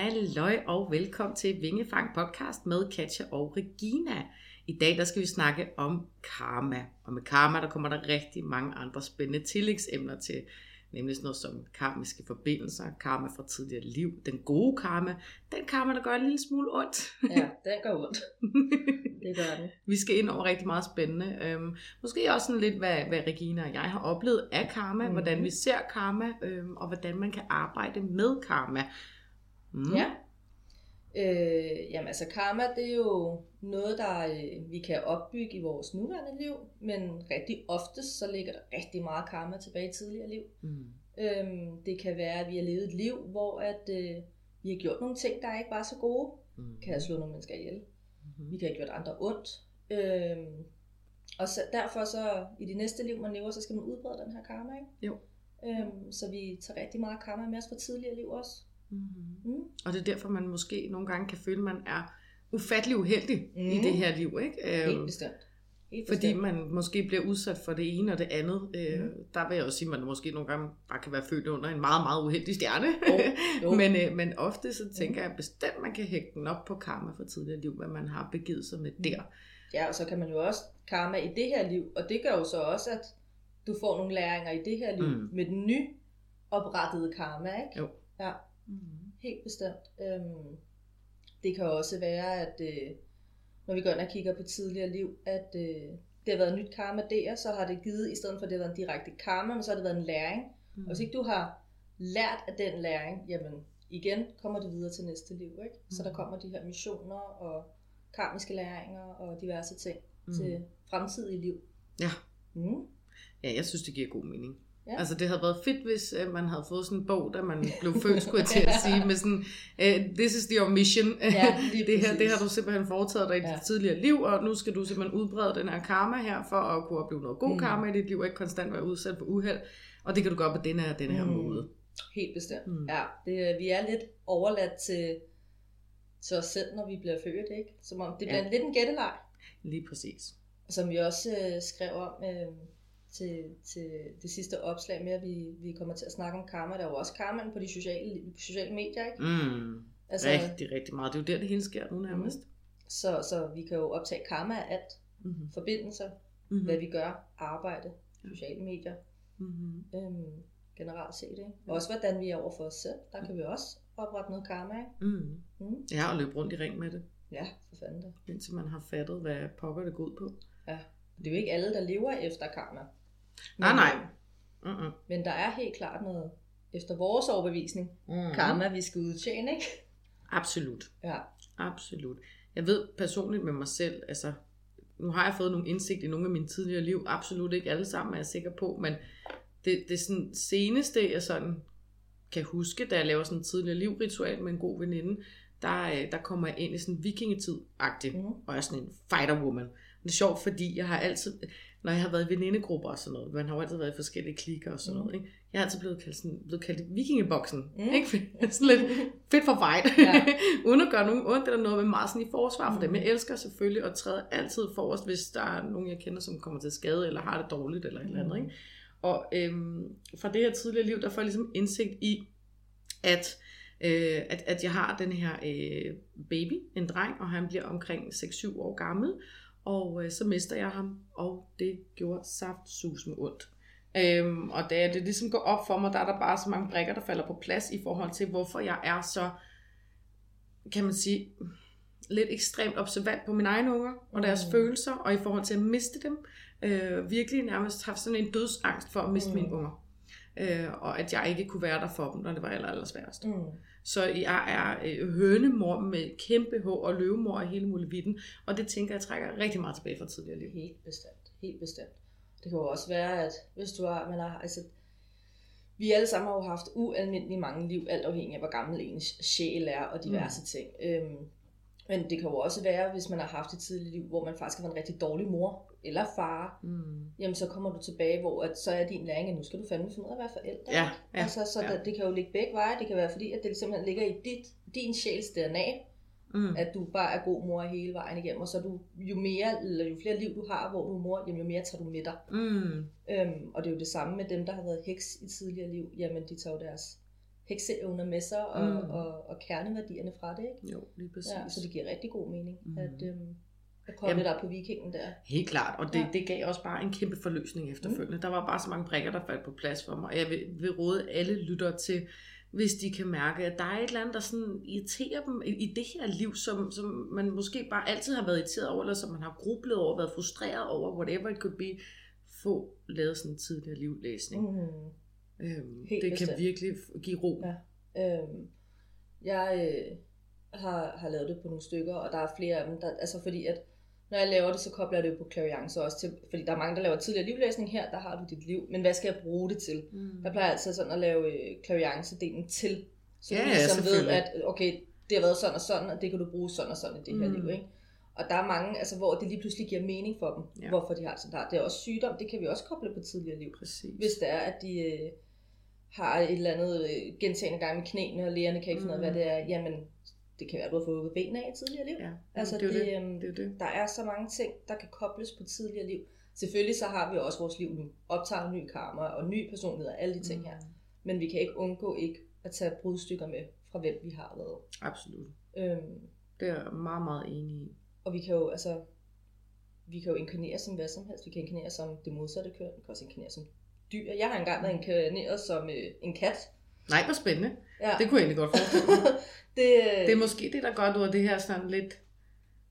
Halløj og velkommen til Vingefang podcast med Katja og Regina. I dag der skal vi snakke om karma. Og med karma der kommer der rigtig mange andre spændende tillægsemner til. Nemlig sådan noget som karmiske forbindelser, karma fra tidligere liv, den gode karma, den karma, der gør en lille smule ondt. Ja, den gør ondt. Det gør den. Vi skal ind over rigtig meget spændende. Øhm, måske også sådan lidt, hvad, hvad Regina og jeg har oplevet af karma, mm. hvordan vi ser karma, øhm, og hvordan man kan arbejde med karma. Mm. Ja. Øh, jamen altså karma, det er jo noget, der øh, vi kan opbygge i vores nuværende liv, men rigtig ofte så ligger der rigtig meget karma tilbage i tidligere liv. Mm. Øhm, det kan være, at vi har levet et liv, hvor at, øh, vi har gjort nogle ting, der ikke var så gode. Mm. Kan have slået nogle mennesker ihjel. Mm. Vi kan have gjort andre ondt. Øhm, og så, derfor så i de næste liv, man lever, så skal man udbrede den her karma, ikke? Jo. Øhm, så vi tager rigtig meget karma med os fra tidligere liv også. Mm-hmm. Mm. Og det er derfor, man måske nogle gange kan føle, at man er ufattelig uheldig mm. i det her liv. Ikke? Helt øhm, bestemt. Helt fordi bestemt. man måske bliver udsat for det ene og det andet. Mm. Der vil jeg også sige, at man måske nogle gange bare kan være født under en meget, meget uheldig stjerne. Oh, jo. men, øh, men ofte så tænker mm. jeg bestemt, at man kan hægte den op på karma for tidligere liv, hvad man har begivet sig med der. Ja, og så kan man jo også karma i det her liv, og det gør jo så også, at du får nogle læringer i det her liv mm. med den nye oprettede karma, ikke? Jo. Ja. Mm. Helt bestemt. Øhm, det kan også være, at øh, når vi går ind og kigger på tidligere liv, at øh, det har været nyt karma der, så har det givet, i stedet for at det har været en direkte karma, men så har det været en læring. Mm. Og hvis ikke du har lært af den læring, jamen igen kommer det videre til næste liv. Ikke? Mm. Så der kommer de her missioner og karmiske læringer og diverse ting mm. til fremtidige liv. Ja. Mm. Ja, jeg synes, det giver god mening. Ja. Altså det havde været fedt, hvis uh, man havde fået sådan en bog, da man blev født, skulle jeg til at sige, med sådan, uh, this is your mission. Ja, det, her, det har du simpelthen foretaget dig i ja. dit tidligere liv, og nu skal du simpelthen udbrede den her karma her, for at kunne opleve noget god mm. karma i dit liv, og ikke konstant være udsat for uheld. Og det kan du gøre på denne her, denne her mm. måde. Helt bestemt. Mm. Ja, det, vi er lidt overladt til, til os selv, når vi bliver født, ikke? Som om det bliver ja. lidt en gætteleg. Lige præcis. Som vi også uh, skrev om, uh, til, til det sidste opslag med, at vi, vi kommer til at snakke om karma. Der er jo også karma på de sociale, sociale medier, ikke? Mm. Altså, rigtig, rigtig meget. Det er jo der, det hele sker nu nærmest. Mm. Så, så vi kan jo optage karma af alt. Mm-hmm. Forbindelser, mm-hmm. hvad vi gør, arbejde, sociale medier. Mm-hmm. Øhm, generelt set, ikke? Og også hvordan vi er over for os selv. Der kan vi også oprette noget karma, ikke? Mm. Mm. Ja, og løbe rundt i ring med det. Ja, for fanden det. Indtil man har fattet, hvad pokker det går ud på. Ja, det er jo ikke alle, der lever efter karma. Nej, nej. Uh-uh. Men der er helt klart noget, efter vores overbevisning, uh-huh. karma, vi skal udtjene, ikke? Absolut. Ja. Absolut. Jeg ved personligt med mig selv, altså, nu har jeg fået nogle indsigt i nogle af mine tidligere liv, absolut ikke alle sammen er jeg sikker på, men det, det sådan seneste, jeg sådan kan huske, da jeg laver sådan en tidligere livritual med en god veninde, der, øh, der kommer jeg ind i sådan vikingetid-agtigt, mm. og er sådan en fighter woman. Det er sjovt, fordi jeg har altid, når jeg har været i venindegrupper og sådan noget, man har jo altid været i forskellige klikker og sådan mm. noget, ikke? jeg har altid blevet kaldt, sådan, blevet kaldt vikingeboksen, mm. ikke? sådan lidt fedt for fight, ja. uden at gøre nogen ondt eller noget, men meget sådan i forsvar for mm. dem. Jeg elsker selvfølgelig at træde altid forrest, hvis der er nogen, jeg kender, som kommer til skade, eller har det dårligt, eller et eller andet, mm. ikke? Og øhm, fra det her tidligere liv, der får jeg ligesom indsigt i, at øh, at, at jeg har den her øh, baby, en dreng, og han bliver omkring 6-7 år gammel, og øh, så mister jeg ham, og det gjorde saftsusende ondt. Øhm, og da det ligesom går op for mig, der er der bare så mange brækker, der falder på plads i forhold til, hvorfor jeg er så, kan man sige, lidt ekstremt observant på mine egne unger og deres mm. følelser, og i forhold til at miste dem. Øh, virkelig nærmest haft sådan en dødsangst for at miste mm. mine unger. Øh, og at jeg ikke kunne være der for dem, når det var aller, aller sværest. Mm. Så jeg er øh, hønemor med kæmpe H og løvemor i hele muligheden. Og det tænker jeg trækker rigtig meget tilbage fra tidligere liv. Helt bestemt. Helt bestemt. Det kan jo også være, at hvis du har, man har, altså, vi alle sammen har jo haft ualmindeligt mange liv, alt afhængig af hvor gammel ens sjæl er og diverse mm. ting. Øhm, men det kan jo også være, hvis man har haft et tidligt liv, hvor man faktisk har været en rigtig dårlig mor eller far, mm. jamen så kommer du tilbage, hvor at, så er din læring, at nu skal du fandme finde ud af at være forældre. Ja, ja, altså, så ja. Det, det kan jo ligge begge veje. Det kan være fordi, at det simpelthen ligger i dit, din sjæls DNA, mm. at du bare er god mor hele vejen igennem, og så du, jo mere, eller jo flere liv du har, hvor du er mor, jamen, jo mere tager du med dig. Mm. Øhm, og det er jo det samme med dem, der har været heks i tidligere liv, jamen de tager jo deres hekseevner med sig, og, Mm. mm. og, og kerneværdierne fra det. Ikke? Jo, lige præcis. Ja, så det giver rigtig god mening, mm. at, øhm, at komme Jamen- op på vikingen der. Helt klart, og det, Ja. det gav også bare en kæmpe forløsning efterfølgende. Mm. Der var bare så mange brikker, der faldt på plads for mig. Og jeg vil, vil råde alle lyttere til, hvis de kan mærke, at der er et eller andet, der sådan irriterer dem i, i det her liv, som, som man måske bare altid har været irriteret over, eller som man har grublet over, været frustreret over, whatever it could be, få lavet sådan en tidligere livlæsning. Mm. Mm. Øhm, Helt det kan bestemt. virkelig f- give ro. Ja. Øhm, jeg øh, har, har lavet det på nogle stykker, og der er flere af dem, der, altså fordi at når jeg laver det, så kobler jeg det jo på klaviance også til, fordi der er mange, der laver tidligere livlæsning her, der har du dit liv, men hvad skal jeg bruge det til? Mm. Jeg plejer altid sådan at lave øh, klaviance-delen til, så Ja, du ja, ligesom ved, selvfølgelig. at okay, det har været sådan og sådan, og det kan du bruge sådan og sådan i det her Mm. liv, ikke? Og der er mange, altså, hvor det lige pludselig giver mening for dem, Ja. ja. hvorfor de har det sådan der. Det er også sygdom, det kan vi også koble på tidligere liv. Præcis. Hvis det er, at de øh, har et eller andet øh, gentagende gang med knæene, og lægerne kan ikke finde ud af, hvad det er, jamen, det kan være, at du har fået hugget benene af i tidligere liv. Ja, Altså, det er det, det. øhm, det, er det. Der er så mange ting, der kan kobles på tidligere liv. Selvfølgelig så har vi også vores liv nu. Optager ny karma og ny personlighed og alle de ting her. Men vi kan ikke undgå ikke at tage brudstykker med fra hvem vi har været. Absolut. Øhm, Det er jeg meget, meget enig i. og vi kan jo altså vi kan jo inkarnere som hvad som helst. Vi kan inkarnere som det modsatte køn. Vi kan også inkarnere som dyr. Jeg har engang været inkarneret som øh, en kat. Nej, hvor spændende. Ja. Det kunne jeg egentlig godt forestille mig. det, Det er måske det, der gør af det her sådan lidt,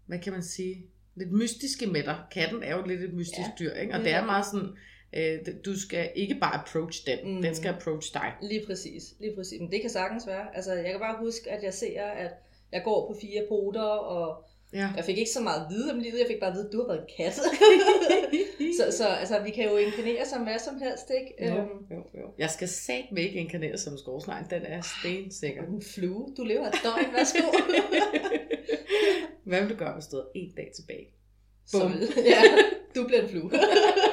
hvad kan man sige, lidt mystiske med dig. Katten er jo lidt et mystisk Ja, dyr, ikke? Og det det er meget sådan, øh, du skal ikke bare approach den, Mm. den skal approach dig. Lige præcis, lige præcis. Men det kan sagtens være. Altså, jeg kan bare huske, at jeg ser, at jeg går på fire poter, og Ja. jeg fik ikke så meget at vide om livet. Jeg fik bare at vide, at du har været kat. så, så altså, vi kan jo inkarnere som hvad som helst, ikke? Jo, Øhm, jo, jo. Jeg skal satme ikke inkarnere som skovsnegl, den er stensikker. en flue. Du lever et døgn, værsgo. Hvad vil du gøre, hvis du havde en dag tilbage? Så, Bum. ja, du bliver en flue.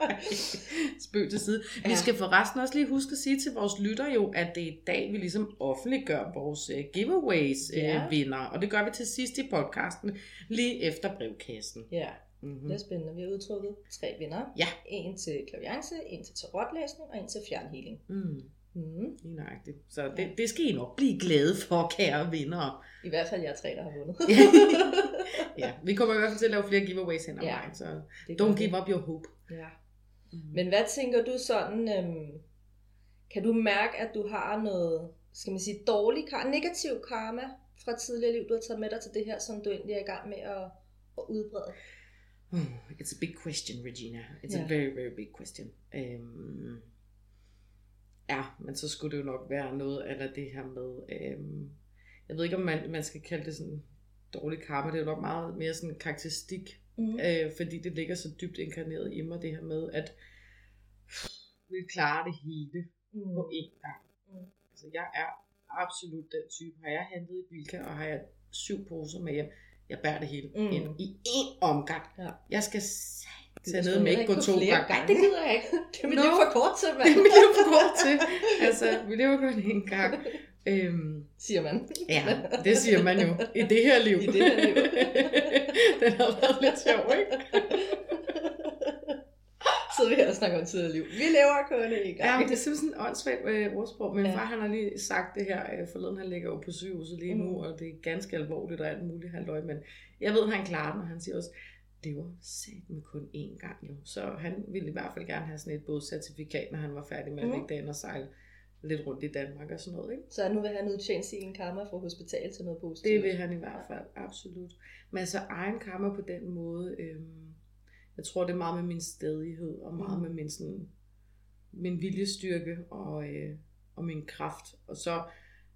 Spøg til side. Vi Ja. skal forresten også lige huske at sige til vores lytter jo, at det er i dag, vi ligesom offentliggør vores uh, giveaways uh, Ja. vinder. Og det gør vi til sidst i podcasten, lige efter brevkassen. ja, Mm-hmm. det er spændende. Vi har udtrukket tre vinder. Ja. En til klaviance, en til tarotlæsning og en til fjernhealing. Mm, Mm. lige nøjagtigt. Så det, det skal I nok blive glade for, kære vinder. I hvert fald jer tre, der har vundet. ja, vi kommer i hvert fald til at lave flere giveaways hen ad Ja. vejen, så don't vi. give up your hope. Ja. Mm. Men hvad tænker du sådan, øhm, kan du mærke, at du har noget, skal man sige, dårlig karma, negativ karma fra tidligere liv, du har taget med dig til det her, som du egentlig er i gang med at, at udbrede? Oh, it's a big question, Regina. It's a Ja. very, very big question. Um, ja, men så skulle det jo nok være noget af det her med, um, jeg ved ikke, om man, man skal kalde det sådan dårlig karma, det er jo nok meget mere sådan karakteristik, Mm. øh, fordi det ligger så dybt inkarneret i mig, det her med, at vi klarer det hele på Mm. én gang. Mm. Altså, jeg er absolut den type. Har jeg handlet i Bilka, og har jeg syv poser med hjem, jeg bærer det hele Mm. ind i én omgang. Ja. Jeg skal Det tage ned med ikke gå på to flere gange. gange. Det gider jeg ikke. Det er mit Nå. liv for kort til, Det mand. er mit liv for kort til. Altså, vi lever kun én gang. Øhm, Siger man. ja, det siger man jo. I det her liv. I det her liv. Den har været lidt sjov, ikke? Så vi her og snakker om tidligere liv. Vi lever kun i gang. Ja, men det er simpelthen sådan en åndssvagt øh, ordsprog. Min Ja. far han har lige sagt det her øh, forleden, han ligger jo på sygehuset lige nu, Mm. og det er ganske alvorligt og alt muligt halvøj, men jeg ved, han klarer den, og han siger også, det var sat med kun én gang jo. Så han ville i hvert fald gerne have sådan et bådcertifikat, når han var færdig med at Mm. ligge derinde og sejle lidt rundt i Danmark og sådan noget. Ikke? Så nu vil han udtjene sin karma fra hospital til noget positivt. Det vil han i hvert fald, absolut. Men altså egen karma på den måde, øhm, jeg tror det er meget med min stedighed, og meget Mm. med min, sådan, min viljestyrke og, øh, og min kraft. Og så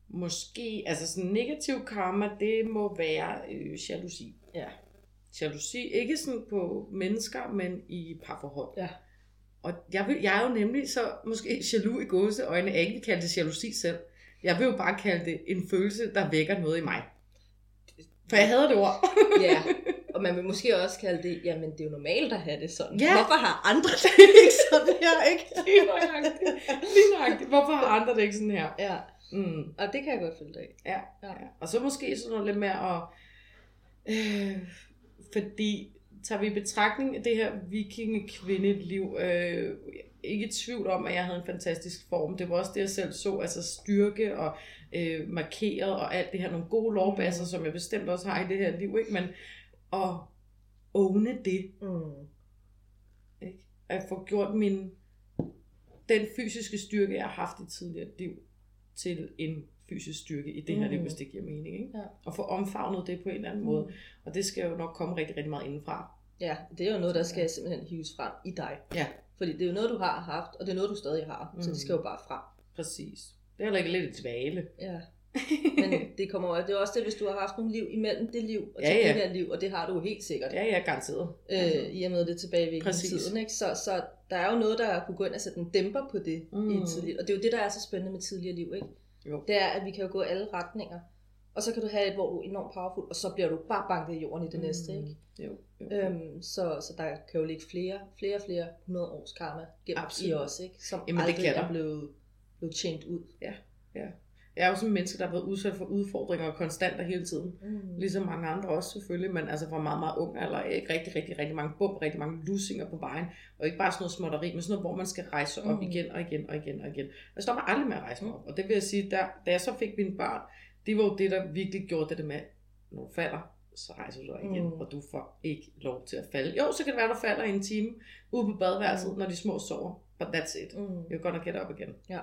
måske, altså sådan negativ karma, det må være øh, jalousi. Ja. Jalousi, ikke sådan på mennesker, men i parforhold. Ja. Og jeg, vil, jeg er jo nemlig så måske jaloux i gåseøjne, jeg ikke kalde det jalousi selv. Jeg vil jo bare kalde det en følelse, der vækker noget i mig. For jeg havde det ord. Ja, og man vil måske også kalde det, jamen det er jo normalt at have det sådan. Ja. Hvorfor har andre det ikke sådan her, ikke? Lige nøjagtigt. Lige nøjagtigt. Hvorfor har andre det ikke sådan her? Ja, Mm. og det kan jeg godt følge dig af. Ja. ja. Og så måske sådan noget lidt mere at... Øh, fordi tager vi i betragtning af det her vikingekvindeliv, øh, ikke i tvivl om, at jeg havde en fantastisk form. Det var også det, jeg selv så, altså styrke og øh, markeret og alt det her, nogle gode lovbasser, mm. som jeg bestemt også har i det her liv, ikke? men at åne det, Mm. ikke? at få gjort min, den fysiske styrke, jeg har haft i tidligere liv, til en fysisk styrke i det her Mm. liv, hvis det giver mening. Ikke? Ja. Og få omfavnet det på en eller anden måde. Og det skal jo nok komme rigtig, rigtig meget indenfra. Ja, det er jo noget, der skal simpelthen hives frem i dig. Ja. Fordi det er jo noget, du har haft, og det er noget, du stadig har. Mm. Så Mm. det skal jo bare frem. Præcis. Det er heller ikke lidt et dvale. Ja. Men det kommer det er også det, hvis du har haft nogle liv imellem det liv og Ja, ja. det her liv, og det har du jo helt sikkert. Ja, ja, garanteret. Øh, I og med det tilbage ved Præcis. tiden. Ikke? Så, så der er jo noget, der kunne gå ind og sætte en dæmper på det mm. i Mm. tidligt. Og det er jo det, der er så spændende med tidligere liv. Ikke? Jo. Det er, at vi kan jo gå alle retninger. Og så kan du have et, hvor du er enormt powerful, og så bliver du bare banket i jorden i det mm. næste. Ikke? Jo, jo. Øhm, så, så der kan jo ligge flere, flere, flere hundrede års karma i Absolut. os, ikke? som Jamen, det aldrig der. er blevet, blevet tjent ud. Jeg er jo sådan en menneske, der har været udsat for udfordringer og konstanter hele tiden. Mm. Ligesom mange andre også selvfølgelig, men altså fra meget, meget ung alder, ikke rigtig, rigtig, rigtig mange bump, rigtig mange lusinger på vejen, og ikke bare sådan noget småtteri, men sådan noget, hvor man skal rejse op Mm. igen og igen og igen og igen. Jeg stopper aldrig med at rejse mig op, og det vil jeg sige, der, da jeg så fik mine børn, det var jo det, der virkelig gjorde det der med, når du falder, så rejser du dig igen, Mm. og du får ikke lov til at falde. Jo, så kan det være, du falder i en time ude på badeværelset, Mm. når de små sover, but that's it. Mm. You're gonna get up again. Ja.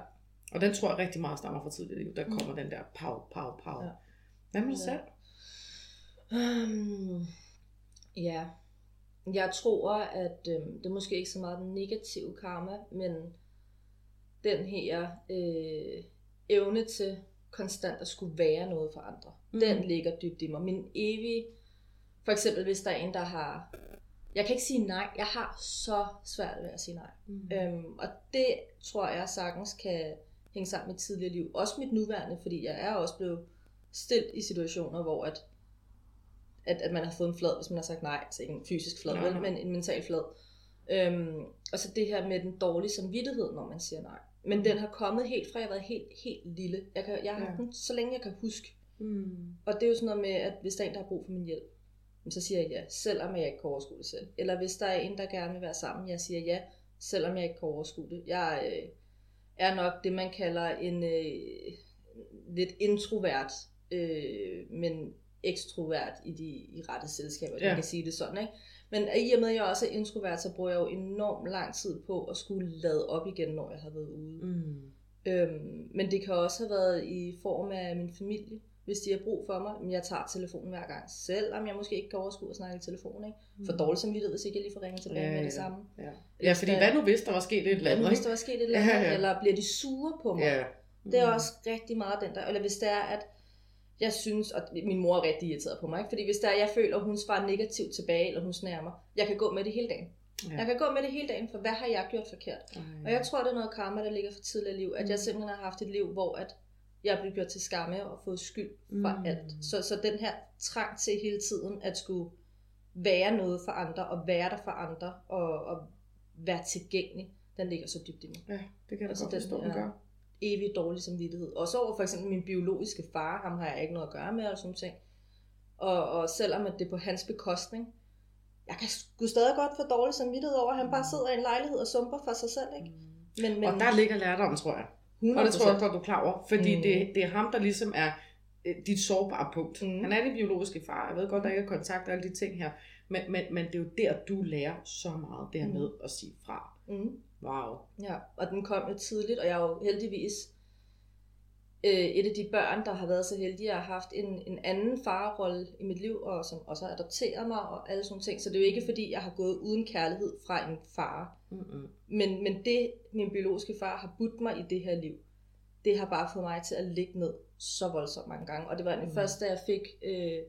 Og den tror jeg rigtig meget stammer fra tidligere liv. Der Mm. kommer den der pow, pow, pow. Ja. Hvad med dig Ja. selv? Um, ja, jeg tror, at øhm, det er måske ikke så meget den negative karma, men den her øh, evne til konstant at skulle være noget for andre. Mm. Mm. Den ligger dybt i mig. Min evige, for eksempel hvis der er en, der har, jeg kan ikke sige nej, jeg har så svært ved at sige nej. Mm. Øhm, og det tror jeg sagtens kan hænge sammen med tidligere liv. Også mit nuværende, fordi jeg er også blevet stillet i situationer, hvor at, at, at man har fået en flad, hvis man har sagt nej. Altså ikke en fysisk flad, vel, men en mental flad. Øhm, og så det her med den dårlige samvittighed, når man siger nej. Men Mm. den har kommet helt fra, jeg har været helt, helt lille. Jeg, kan, jeg har Ja. den, så længe jeg kan huske. Mm. Og det er jo sådan noget med, at hvis der er en, der har brug for min hjælp, så siger jeg ja, selvom jeg ikke kan overskue det selv. Eller hvis der er en, der gerne vil være sammen, jeg siger ja, selvom jeg ikke kan overskue det. Jeg øh, er nok det, man kalder en øh, lidt introvert, øh, men ekstrovert i de i rette selskaber, Ja. man kan sige det sådan. Ikke? Men i og med, at jeg også er introvert, så bruger jeg jo enormt lang tid på at skulle lade op igen, når jeg har været ude. Mm. Øhm, men det kan også have været i form af min familie. Hvis de har brug for mig, men jeg tager telefonen hver gang, selvom jeg måske ikke kan overskue at snakke i telefon. Ikke? For dårlig samvittighed, hvis ikke jeg lige får ringet tilbage Ja, ja, med ja. det samme. Ja. ja, fordi hvad nu hvis der var sket et eller Hvad nu, andet? hvis der var sket et eller andet, Ja, ja, ja. ja. eller bliver de sure på mig? Ja. Det er også rigtig meget den der, eller hvis det er, at jeg synes, og min mor er rigtig irriteret på mig, ikke? fordi hvis der er, jeg føler, at hun svarer negativt tilbage, eller hun snærer mig, jeg kan gå med det hele dagen. Ja. Jeg kan gå med det hele dagen, for hvad har jeg gjort forkert? Ej. Og jeg tror, det er noget karma, der ligger for tidligere liv. At Mm. jeg simpelthen har haft et liv, hvor at jeg blevet gjort til skamme og fået skyld for Mm. mm. alt. Så, så den her trang til hele tiden at skulle være noget for andre, og være der for andre, og, og være tilgængelig, den ligger så dybt i mig. Ja, det kan jeg Altså, godt forstå, den gør. Evig dårlig samvittighed. Også over for eksempel min biologiske far, ham har jeg ikke noget at gøre med, og sådan ting. Og, og selvom at det er på hans bekostning, jeg kan sgu stadig godt få dårlig samvittighed over, at han bare sidder i en lejlighed og sumper for sig selv. Ikke? Men, men Mm. Og der ligger lærdommen, tror jeg. 100%. Og det tror jeg godt, du er klar over. Fordi Mm. det, det er ham, der ligesom er øh, dit sårbare punkt. Mm. Han er din biologiske far. Jeg ved godt, der ikke er kontakt og alle de ting her. Men, men, men det er jo der, du lærer så meget, det her Mm. med at sige fra. Mm. Wow. Ja, og den kom jo tidligt, og jeg er jo heldigvis øh, et af de børn, der har været så heldige, at har haft en, en anden farrolle i mit liv, og som også har adopteret mig og alle sådan ting. Så det er jo ikke fordi, jeg har gået uden kærlighed fra en far. Mm-mm. Men, men det, min biologiske far har budt mig i det her liv, det har bare fået mig til at ligge ned så voldsomt mange gange. Og det var den Mm. mm. første, da jeg fik øh,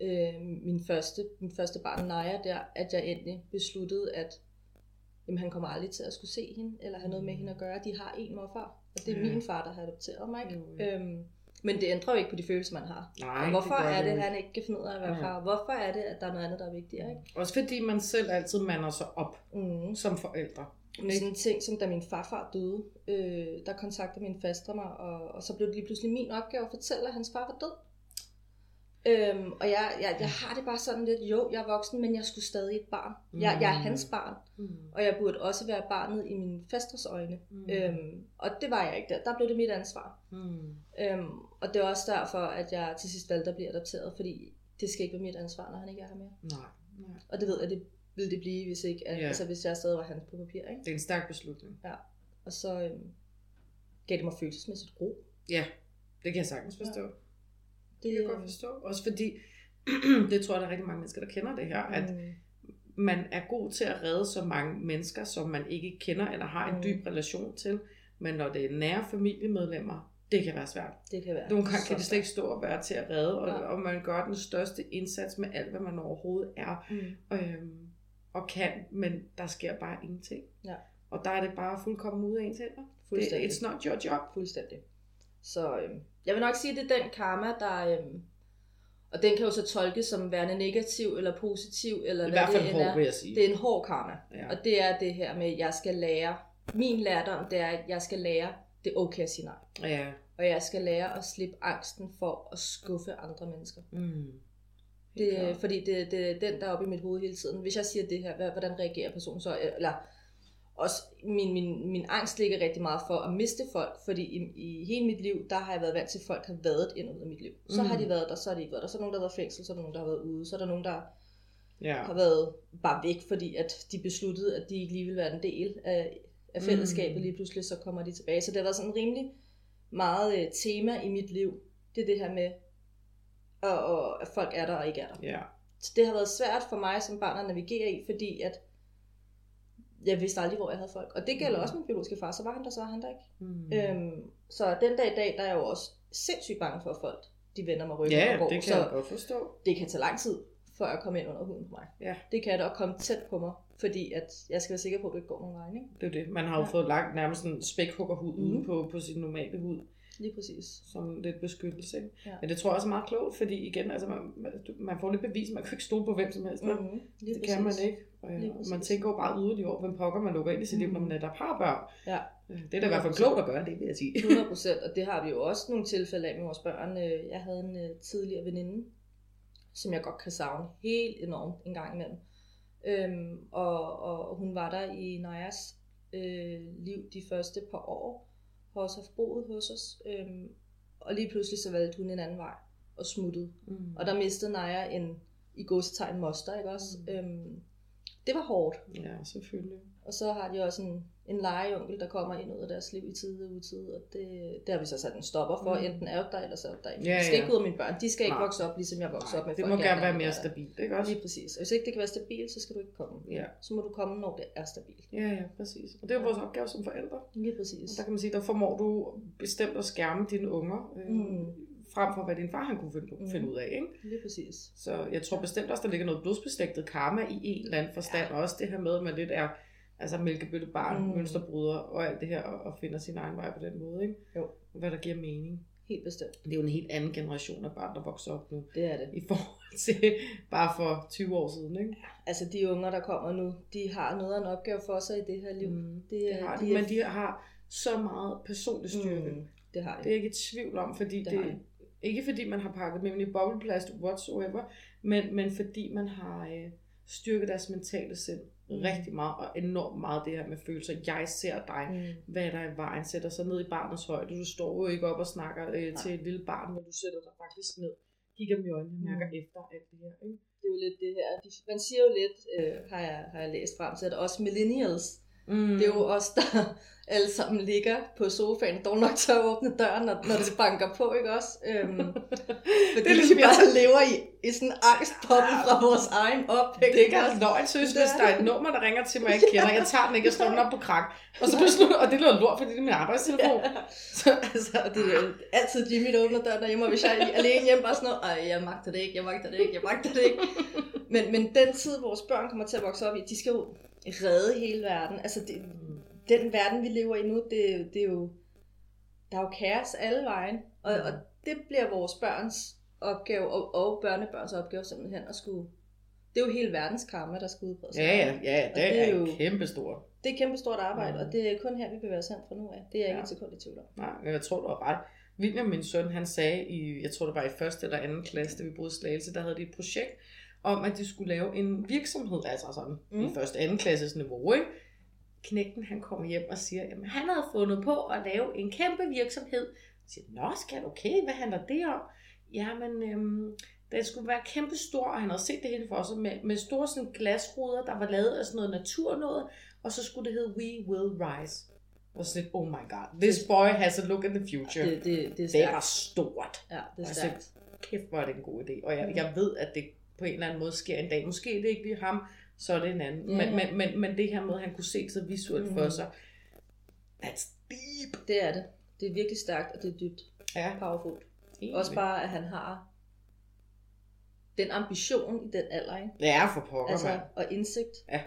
øh, min, første, min første barn, Naja, der, at jeg endelig besluttede, at jamen, han kommer aldrig til at skulle se hende, eller have noget med hende at gøre. De har en morfar, og det er Ja. min far, der har adopteret mig. Ikke? Jo, ja. Øhm, men det ændrer jo ikke på de følelser, man har. Nej, og hvorfor det er det, at han ikke kan finde ud af at være Ja. far? Hvorfor er det, at der er noget andet, der er vigtigere? Ikke? Også fordi man selv altid mander sig op Mm. som forældre. Med sådan en ting, som da min farfar døde, øh, der kontaktede min faster mig, og, og så blev det lige pludselig min opgave at fortælle, at hans far var død. Øhm, og jeg, jeg, jeg har det bare sådan lidt, jo, jeg er voksen, men jeg skulle stadig et barn. Jeg, jeg er hans barn, Mm. og jeg burde også være barnet i min fasters øjne. Mm. Øhm, og det var jeg ikke der. Der blev det mit ansvar. Mm. Øhm, og det er også derfor, at jeg til sidst valgte at blive adopteret, fordi det skal ikke være mit ansvar, når han ikke er her mere. Nej, nej. Og det ved jeg, det ville det blive, hvis ikke, Ja. altså hvis jeg stadig var hans på papir, ikke? Det er en stærk beslutning. Og så øhm, gav det mig følelsesmæssigt ro. Ja, det kan jeg sagtens forstå. Det Det, kan jeg godt forstå. Også fordi, det tror jeg, der er rigtig mange mennesker, der kender det her, at Mm, man er god til at redde så mange mennesker, som man ikke kender eller har en Mm. dyb relation til. Men når det er nære familiemedlemmer, det kan være svært. det kan være Nogle gange kan det slet ikke stå og være til at redde, og, Ja. og man gør den største indsats med alt, hvad man overhovedet er. Mm. øhm, og kan, men der sker bare ingenting. Ja. Og der er det bare fuldkommen ude af ens hænder. Det, Fuldstændig. it's not your job. Fuldstændig. Så øhm, jeg vil nok sige, at det er den karma, der... Øhm, og den kan jo så tolkes som værende negativ eller positiv, eller I hvad hvert fald det hård, er. vil jeg sige. Det er en hård karma. Ja. Og det er det her med, at jeg skal lære... Min lærdom, det er, at jeg skal lære, det er okay at sige nej. ja. Og jeg skal lære at slippe angsten for at skuffe andre mennesker. Mm. Det, fordi det, det er den, der er oppe i mit hoved hele tiden. Hvis jeg siger det her, hvordan reagerer personen så? Eller også min, min, min angst ligger rigtig meget for at miste folk, fordi i, i hele mit liv, der har jeg været vant til, at folk har været ind og ud af mit liv. Så Mm. har de været der, så har de ikke været der. Så er der nogen, der har været fængsel, så er der nogen, der har været ude, så er der nogen, der Ja. har været bare væk, fordi at de besluttede, at de ikke lige ville være en del af, af fællesskabet Mm. lige pludselig, så kommer de tilbage. Så det har været sådan rimelig meget øh, tema i mit liv. Det er det her med, og, og, at folk er der og ikke er der. ja. Så det har været svært for mig som barn at navigere i, fordi at jeg vidste aldrig, hvor jeg havde folk. Og det gælder Mm. også min biologiske far, så var han der, så var han der ikke. Mm. Øhm, så den dag i dag, der er jeg jo også sindssygt bange for, at folk de vender mig ryggen ja, og går. det kan så jeg godt forstå. det kan tage lang tid, før jeg kommer ind under huden på mig. Ja. Det kan det at komme tæt på mig, fordi at jeg skal være sikker på, at du ikke går nogen vej. Ikke? Det er det. Man har jo Ja. fået lagt nærmest en spækhuggerhud mm. på, på sin normale hud, Lige præcis. som lidt beskyttelse. Ikke? Ja. Men det tror jeg også er meget klogt, fordi igen, altså man, man får lidt bevis, man kan ikke stole på hvem som helst. Mm. Mm-hmm. Det kan man ikke. Og, ja, præcis. man tænker jo bare yderligere over, hvem pokker man lukker ind i sit liv, når man netop har børn. Ja. Øh, Det er da i hvert fald klogt at gøre, det vil jeg sige. 100 procent, og det har vi jo også nogle tilfælde af med vores børn. Øh, Jeg havde en øh, tidligere veninde, som jeg godt kan savne helt enormt en gang imellem. Øhm, og, og hun var der i Najas øh, liv de første par år, har også haft boet hos os. Øhm, og lige pludselig så valgte hun en anden vej og smuttede. Mm. Og der mistede Naja en i godsetegn moster, ikke også? Mm. Øhm, det var hårdt. Ja, selvfølgelig. Og så har de også en, en legeonkel, der kommer ind ud af deres liv i tide og utide, og det, det har vi så sat en stopper for. Mm. Enten er der, eller så er der ikke. Ja, Ja, skal ikke ud af mine børn. De skal ikke Nej. vokse op, ligesom jeg voksede op med det må gerne være mere stabilt, ikke også? Lige præcis. Og hvis ikke det kan være stabilt, så skal du ikke komme. Ja. Så må du komme, når det er stabilt. ja, ja, præcis. Og det er vores opgave som forældre. Lige præcis. Der kan man sige, der formår du bestemt at skærme dine unger, øh, Mm. Frem for hvad din far han kunne finde, Mm. finde ud af. Ikke? Lige præcis. Så jeg tror bestemt også, der ligger noget blodsbeslægtet karma i en eller anden forstand. Ja. Og også det her med, at man lidt er altså mælkebøttebarn, mm. Mønsterbryder og alt det her, og, og finder sin egen vej på den måde. Ikke? Jo. Hvad der giver mening. Helt bestemt. Det er jo en helt anden generation af børn, der vokser op nu, Det er det. i forhold til bare for 20 år siden. Ikke? Altså de unger, der kommer nu, de har noget af en opgave for sig i det her liv. Mm. Det, Det har de, de er- men de har så meget personlig styrke. Mm. Det har de. Det er ikke i tvivl om, fordi Det det. Ikke fordi man har pakket dem ind i bobleplast whatsoever, men, men fordi man har øh, styrket deres mentale sind mm. Mm. rigtig meget, og enormt meget det her med følelser. Jeg ser dig, mm. Mm. hvad er der i vejen, sætter sig ned i barnets højde. Du står jo ikke op og snakker øh, til et lille barn, men du sætter dig faktisk ned, kigger dem i øjnene og mærker Mm. efter alt det her. Ikke? Det er jo lidt det her. Man siger jo lidt, øh, har, jeg, har jeg læst frem til, at også millennials, Mm. det er jo os, der alle sammen ligger på sofaen, dog nok at åbne døren, når, når det banker på, ikke også? Øhm, fordi Det er vi ligesom bare jeg- lever i, i sådan en angstpoppe fra vores egen opvækst. Det er ikke engang løgn, Det hvis er der er et nummer, der ringer til mig, jeg kender. Jeg tager den ikke, jeg slår den op på krak. Og så beslutter, og det lyder lort, fordi det er min arbejdstelefon. Så, altså, det er jo altid Jimmy, der åbner døren derhjemme, og hvis jeg er alene hjemme, bare sådan noget, Ej, jeg magter det ikke, jeg magter det ikke, jeg magter det ikke. Men, men den tid, vores børn kommer til at vokse op i, de skal jo redde hele verden. Altså, det, den verden, vi lever i nu, det, det er jo, der er jo kaos alle vejen, og, Mm. og det bliver vores børns opgave, og, og børnebørns opgave simpelthen at skulle, det er jo hele verdens karma, der skal udbrede sig. Ja, ja, ja, det, det er, er jo- kæmpestort. Det er et kæmpe stort arbejde, Mm. og det er kun her, vi bevæger os hen fra nu af. Det er jeg ikke Ja. et sekund i tvivl om. Nej, men jeg tror, du har ret. William, min søn, han sagde i, jeg tror det var i første eller anden klasse, da vi boede i Slagelse, der havde de et projekt om, at de skulle lave en virksomhed, altså sådan mm. i første anden klasses niveau, ikke? Knægten, han kommer hjem og siger, at han havde fundet på at lave en kæmpe virksomhed. Jeg siger, nå skat, okay, hvad handler det om? Jamen, øhm, den skulle være kæmpe stor, og han havde set det hele for sig, med, med store sådan glasruder, der var lavet af sådan noget natur noget, og så skulle det hedde We Will Rise. Og sådan lidt, oh my god, this boy has a look in the future. Det, det, det er det var stort. Ja, det er stærkt. kæft, hvor er det en god idé. Og jeg, Mm. jeg ved, at det på en eller anden måde sker en dag. Måske er det ikke lige ham, så er det en anden. Ja, Men, men, men, men det her med, at han kunne se så visuelt for Mm. sig, that's deep. Det er det. Det er virkelig stærkt, og det er dybt Ja, powerful. helt Også bare, at han har den ambition i den alder, ikke? Ja, for pokker, Altså, mand. og indsigt. Ja.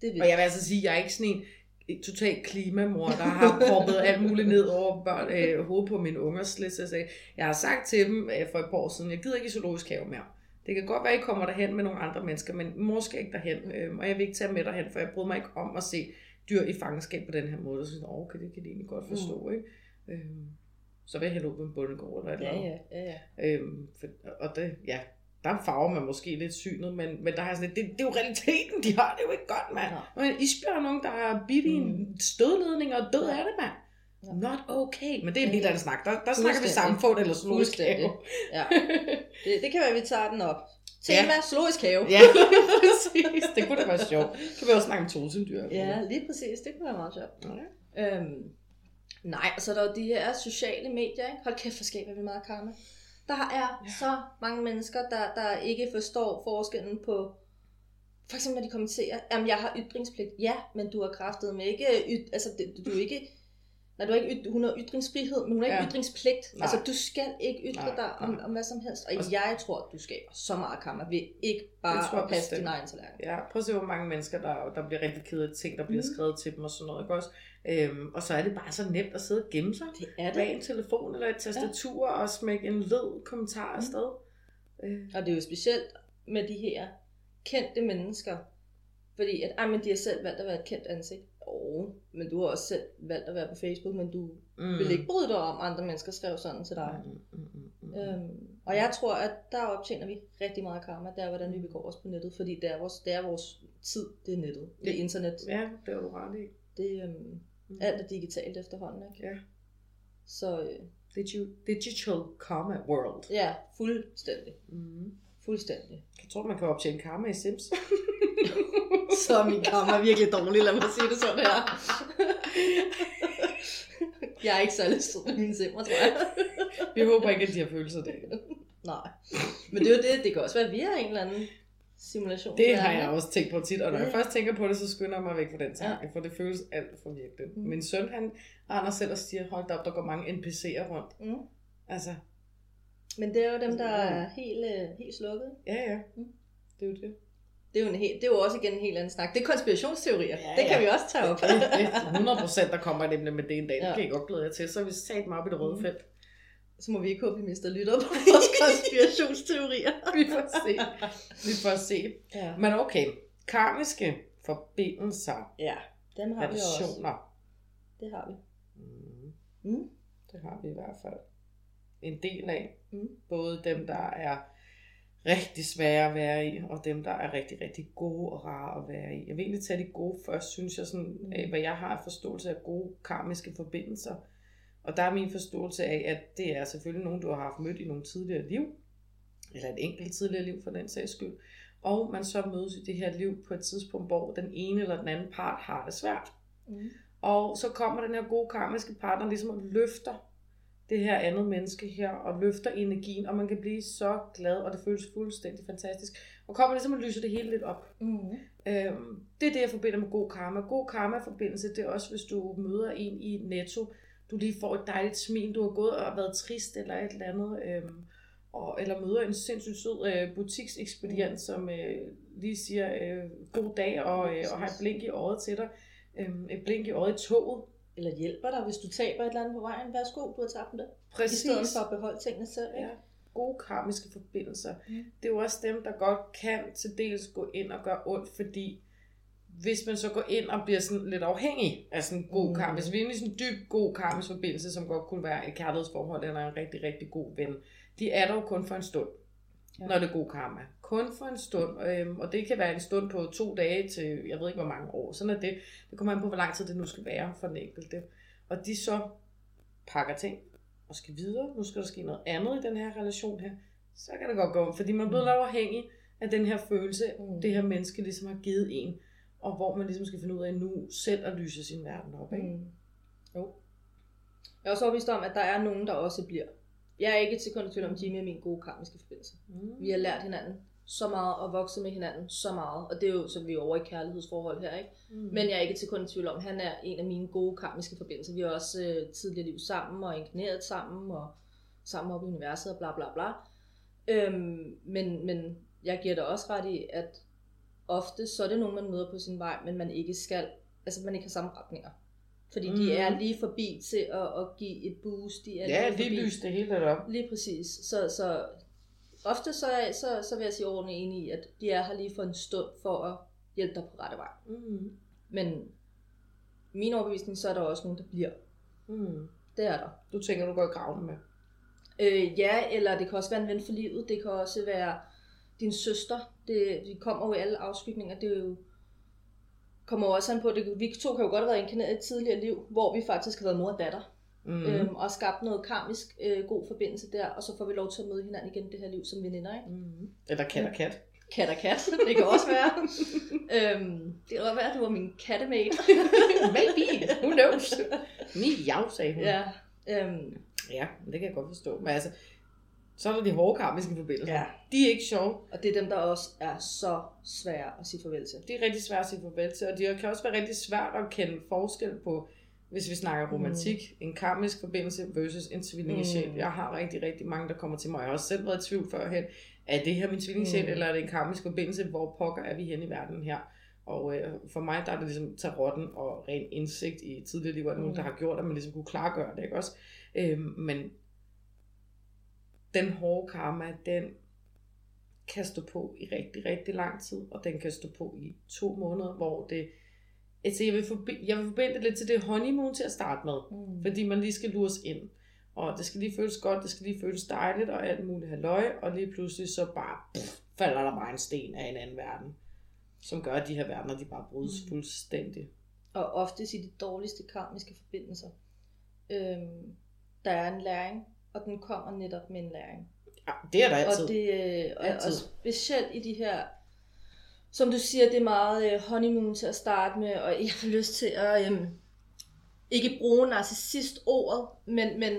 Det er Og vildt. jeg vil altså sige, at jeg er ikke sådan en total klimamor, der har proppet alt muligt ned over børn, øh, hovedet på mine unger. Slet, så jeg, jeg har sagt til dem øh, for et par år siden, jeg gider ikke i zoologisk have mere. Det kan godt være, at I kommer derhen med nogle andre mennesker, men skal ikke derhen, øh, og jeg vil ikke tage med derhen, for jeg bryder mig ikke om at se dyr i fangenskab på den her måde. Så jeg synes, okay, det kan de egentlig godt forstå, mm. ikke? Øh, så vil jeg hælde ud på en bundegård eller et eller Ja, andet. ja, ja, ja. Øhm, for, og det, ja, der farver man måske lidt synet, men, men der har sådan lidt, det, det, er jo realiteten, de har det jo ikke godt, mand. Nej. Og en isbjørn, nogen, der har bidt i en Mm. stødledning og død Ja. af det, mand. Not okay. Men det er en helt anden snak. Der, der snakker vi samfund eller zoologisk have. ja. Det, det kan være, at vi tager den op. Tema, ja. zoologisk have. Ja, præcis. Det kunne da være sjovt. Kan vi også snakke om tosemdyr? ja, lige præcis. Det kunne være meget sjovt. Ja. Øhm, nej, så er der jo de her sociale medier, ikke? Hold kæft, hvor skaber vi meget karma. Der er Ja. så mange mennesker, der, der ikke forstår forskellen på, for eksempel når de kommenterer, jamen jeg har ytringspligt. Ja, men du har kraftet med ikke, yt, altså du er ikke, nej, du har ikke, hun har ytringsfrihed, men hun har ikke Ja. ytringspligt. Nej. Altså du skal ikke ytre Nej, dig om, nej. om hvad som helst. Og Og- jeg tror, at du skaber så meget karma ved ikke bare Det tror jeg at passe din egen tallerken. Ja, prøv at se, hvor mange mennesker, der, der bliver rigtig ked af ting, der bliver Mm. skrevet til dem og sådan noget. Ikke også? Øhm, og så er det bare så nemt at sidde og gemme sig. Det er det. bag en telefon eller et tastatur ja. og smække en led kommentar afsted. Øh, Og det er jo specielt med de her kendte mennesker. Fordi at, ej, men de har selv valgt at være et kendt ansigt. Oh, men du har også selv valgt at være på Facebook, men du mm. mm. vil ikke bryde dig om, andre mennesker skrev sådan til dig. Mm, mm, mm, mm, mm. Øhm, og jeg tror, at der optjener vi rigtig meget karma, der er, hvordan vi begår os på nettet, fordi det er vores, det er vores tid, det er nettet, det er internet. Ja, det var du ret i. Det, øhm, Mm. alt er digitalt efterhånden, ikke? Ja. Så øh, Digi- digital karma world. ja, fuldstændig. Mm. Fuldstændig. Jeg tror, man kan optjene karma i Sims. Så er min karma virkelig dårlig, lad mig sige det sådan her. jeg er ikke særlig sød med mine simmer, tror jeg. Vi håber ikke, at de har følelser det. Nej. Men det er jo det, det kan også være, at vi er en eller anden simulation. Det har jeg også tænkt på tit, og når jeg Ja. først tænker på det, så skynder jeg mig væk fra den tanke, for det føles alt for virkeligt. Mm. Min søn, han render selv og siger, hold op, der går mange NPC'er rundt. Mm. Altså, Men det er jo dem, der er helt, øh, helt slukket. ja ja, Mm. det er jo det. Det er, jo en helt, det er jo også igen en helt anden snak. Det er konspirationsteorier. Ja, det kan ja. vi også tage op. Det er 100 procent, der kommer emne med det en dag. Det Ja. kan jeg godt glæde jer til. Så er vi sat mig op i det røde Mm. felt. Så må vi ikke håbe, at vi mister lytter på vores konspirationsteorier. Vi får se. Vi får se. Ja. Men okay, karmiske forbindelser, ja, dem har vi også. relationer. Det har vi. Mm, Mm. det har vi i hvert fald en del af. Mm. Både dem, der er rigtig svære at være i, og dem, der er rigtig, rigtig gode og rare at være i. Jeg vil egentlig tage de gode først, synes jeg, sådan, Mm. af, hvad jeg har af forståelse af gode karmiske forbindelser. Og der er min forståelse af, at det er selvfølgelig nogen, du har haft mødt i nogle tidligere liv, eller et enkelt tidligere liv for den sags skyld, og man så mødes i det her liv på et tidspunkt, hvor den ene eller den anden part har det svært. Mm. Og så kommer den her gode karmiske partner ligesom og løfter det her andet menneske her, og løfter energien, og man kan blive så glad, og det føles fuldstændig fantastisk. Og kommer ligesom og lyser det hele lidt op. Mm. Øhm, det er det, jeg forbinder med god karma. God karma-forbindelse, det er også, hvis du møder en i Netto, du lige får et dejligt smil, du har gået og været trist eller et eller andet, øhm, og, eller møder en sindssygt sød øh, butiksekspedient, Mm. som øh, lige siger øh, god dag og, øh, og har et blink i øjet til dig. Øhm, et blink i øjet i toget. Eller hjælper dig, hvis du taber et eller andet på vejen. Værsgo, du har tabt det. I Præcis. stedet for at beholde tingene selv. Ikke? Ja, gode karmiske forbindelser. Mm. Det er jo også dem, der godt kan til dels gå ind og gøre ondt, fordi hvis man så går ind og bliver sådan lidt afhængig af sådan en god Mm. karmisk, hvis vi er inde i sådan en dyb god karmisk forbindelse, som godt kunne være et kærlighedsforhold eller en rigtig, rigtig god ven, de er der jo kun for en stund. Ja. når det er god karma. Kun for en stund, øhm, og det kan være en stund på to dage til, jeg ved ikke hvor mange år, sådan er det. Det kommer an på, hvor lang tid det nu skal være for den enkelte. Og de så pakker ting og skal videre, nu skal der ske noget andet i den her relation her, så kan det godt gå, fordi man er blevet Mm. afhængig af den her følelse, Mm. det her menneske ligesom har givet en, og hvor man ligesom skal finde ud af nu selv at lyse sin verden op. Ikke? Mm. Jo. Jeg er også overbevist om, at der er nogen, der også bliver. Jeg er ikke til kun i tvivl om, Jimmy er min gode karmiske forbindelse. Mm. Vi har lært hinanden så meget og vokset med hinanden så meget. Og det er jo, så vi er over i kærlighedsforhold her, ikke? Mm. Men jeg er ikke til kun i tvivl om, han er en af mine gode karmiske forbindelser. Vi har også øh, tidligere liv sammen og inkarneret sammen og sammen op i universet og bla bla bla. Øhm, men, men jeg giver dig også ret i, at ofte så er det nogen, man møder på sin vej, men man ikke skal, altså man ikke har samme retninger. Fordi mm. De er lige forbi til at, at give et boost. De er Ja, lige lige lyse det hele lidt op. Lige præcis. Så, så ofte så, er, så, så vil jeg sige overordnet enig i, at de er her lige for en stund for at hjælpe dig på rette vej. Mm. Men min overbevisning, så er der også nogen, der bliver. Mm. Det er der. Du tænker, du går i graven med. Øh, ja, eller det kan også være en ven for livet. Det kan også være din søster. Det, de kommer jo i alle afskygninger. Det er jo kommer jo også an på, det, vi to kan jo godt have været inkarneret i et tidligere liv, hvor vi faktisk har været mor og datter, Mm. øhm, og skabt noget karmisk øh, god forbindelse der, og så får vi lov til at møde hinanden igen det her liv som veninder, ikke? Mm. Eller kat og kat. Kat og kat, det kan også være. øhm, det kan også være, at du var min kattemate. Maybe. Who knows? Miau, sagde hun. ja, øhm, ja, det kan jeg godt forstå. Men altså, så er der de hårde karmiske forbindelser. ja, De er ikke sjove. og det er dem, der også er så svære at sige farvel til. Det er rigtig svært at sige farvel til, og det kan også være rigtig svært at kende forskel på, hvis vi snakker romantik, mm. en karmisk forbindelse versus en tvillingesjæl. Mm. Jeg har rigtig, rigtig mange, der kommer til mig. Jeg har også selv været i tvivl førhen. Er det her min tvillingesjæl, mm. Mm. eller er det en karmisk forbindelse? Hvor pokker er vi hen i verden her? Og øh, for mig, der er det ligesom tarotten og ren indsigt i tidligere liv, og nogen, Mm. der har gjort, at man ligesom kunne klargøre det, ikke også? Øhm, men den hårde karma, den kan stå på i rigtig, rigtig lang tid, og den kan stå på i to måneder, hvor det... Altså, jeg vil, forbi, jeg vil forbinde det lidt til det honeymoon til at starte med, Mm. fordi man lige skal lures ind. Og det skal lige føles godt, det skal lige føles dejligt, og alt muligt halløj, og lige pludselig så bare pff, falder der bare en sten af en anden verden, som gør, at de her verdener, de bare brydes Mm. fuldstændig. Og oftest i de dårligste karmiske forbindelser, øhm, der er en læring, og den kommer netop med en læring. Ja, det er der altid. Og, det, øh, og, og specielt i de her, som du siger, det er meget øh, honeymoon til at starte med, og jeg har lyst til at øhm, ikke bruge narcissist-ordet, men, men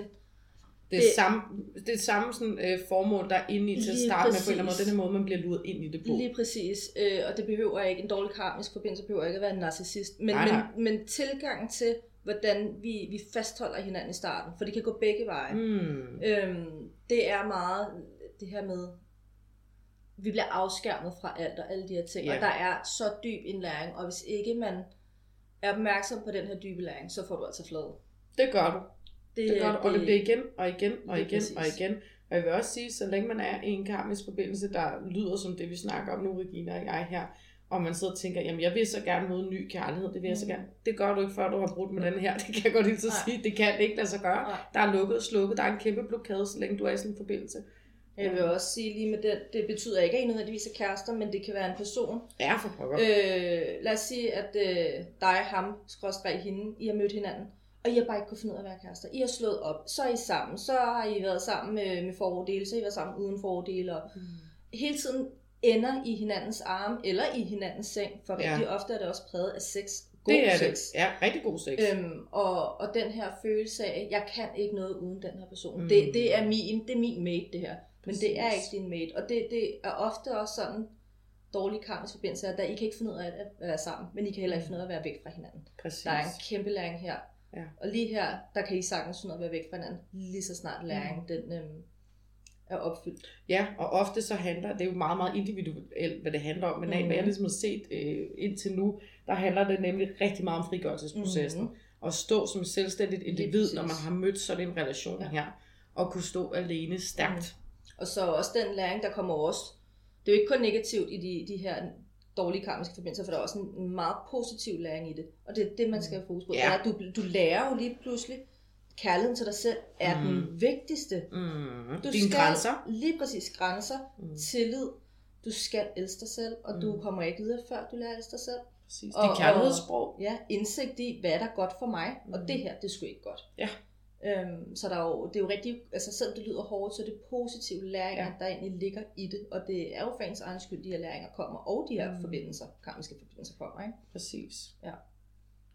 Det Det- samme, det samme sådan, øh, formål, der er inde i til at starte med, på en eller anden måde. præcis. Den her måde, man bliver luret ind i det på. Lige præcis, øh, og det behøver ikke, en dårlig karmisk forbindelse behøver ikke at være en narcissist, men, Nej, nej. men, men tilgangen til, hvordan vi, vi fastholder hinanden i starten, for det kan gå begge veje. Mm. Øhm, det er meget det her med, vi bliver afskærmet fra alt og alle de her ting, Ja. og der er så dyb en læring, og hvis ikke man er opmærksom på den her dybe læring, så får du altså flade. Det gør du. Det gør du, og det bliver igen og igen og igen præcis. og igen. Og jeg vil også sige, så længe man er i en karmisk forbindelse, der lyder som det, vi snakker om nu, Regina og jeg her, og man sidder og tænker, jamen jeg vil så gerne møde en ny kærlighed, det vil jeg så Mm. gerne. Det gør du ikke, før du har brudt med den her. Det kan jeg godt lige så sige. Det kan det ikke lade sig gøre. Nej. Der er lukket og slukket. Der er en kæmpe blokade, så længe du er i sådan en forbindelse. Jeg vil også sige lige med den, det betyder ikke, at I nødvendigvis er kærester, men det kan være en person. Ja, for pokker. Øh, lad os sige, at øh, dig, ham, skråstreg hende, I har mødt hinanden, og I har bare ikke kunnet finde ud af at være kærester. I har slået op, så er I sammen, så har I været sammen med, med fordele, så har I været sammen uden fordele, og Mm. hele tiden ender i hinandens arme, eller i hinandens seng, for Ja. rigtig ofte er det også præget af sex. God Det er sex. det. Ja, rigtig god sex. Øhm, og, og den her følelse af, jeg kan ikke noget uden den her person. Mm. Det, det, er min, det er min mate, det her. Men det er ikke din mate. Og det, det er ofte også sådan dårlige karmiske forbindelser, at I kan ikke finde ud af at, være sammen, men I kan heller ikke finde ud af at være væk fra hinanden. Præcis. Der er en kæmpe læring her. Ja. Og lige her, der kan I sagtens finde ud af at være væk fra hinanden, lige så snart læringen Mm. den, øhm, er opfyldt. Ja, og ofte så handler, det er jo meget, meget individuelt, hvad det handler om, men af, Mhm. hvad jeg ligesom har set øh, indtil nu, der handler det nemlig rigtig meget om frigørelsesprocessen. Mhm. At stå som selvstændigt individ, når man har mødt sådan en relation Ja. her, og kunne stå alene stærkt. Og så også den læring, der kommer også. Det er jo ikke kun negativt i de, de her dårlige karmiske forbindelser, for der er også en, meget positiv læring i det. Og det er det, man skal have fokus på. Ja. Er, du, du lærer jo lige pludselig, kærligheden til dig selv er Mm. den vigtigste. Mm. Du Dine skal grænser. lige præcis grænser, Mm. tillid. Du skal elske dig selv, og mm. Du kommer ikke videre, før du lærer at elske dig selv. Præcis. Og- Det er kærlighedssprog. Ja, indsigt i, hvad er der godt for mig, mm. Og det her, det er sgu ikke godt. Ja. Øhm, så der er jo, det er jo rigtig, altså selvom det lyder hårdt, så er det positive læringer, Ja. der egentlig ligger i det, og det er jo for ens egen skyld, de her læringer kommer, og de her Mm. forbindelser, karmiske forbindelser kommer, ikke? Præcis. Ja.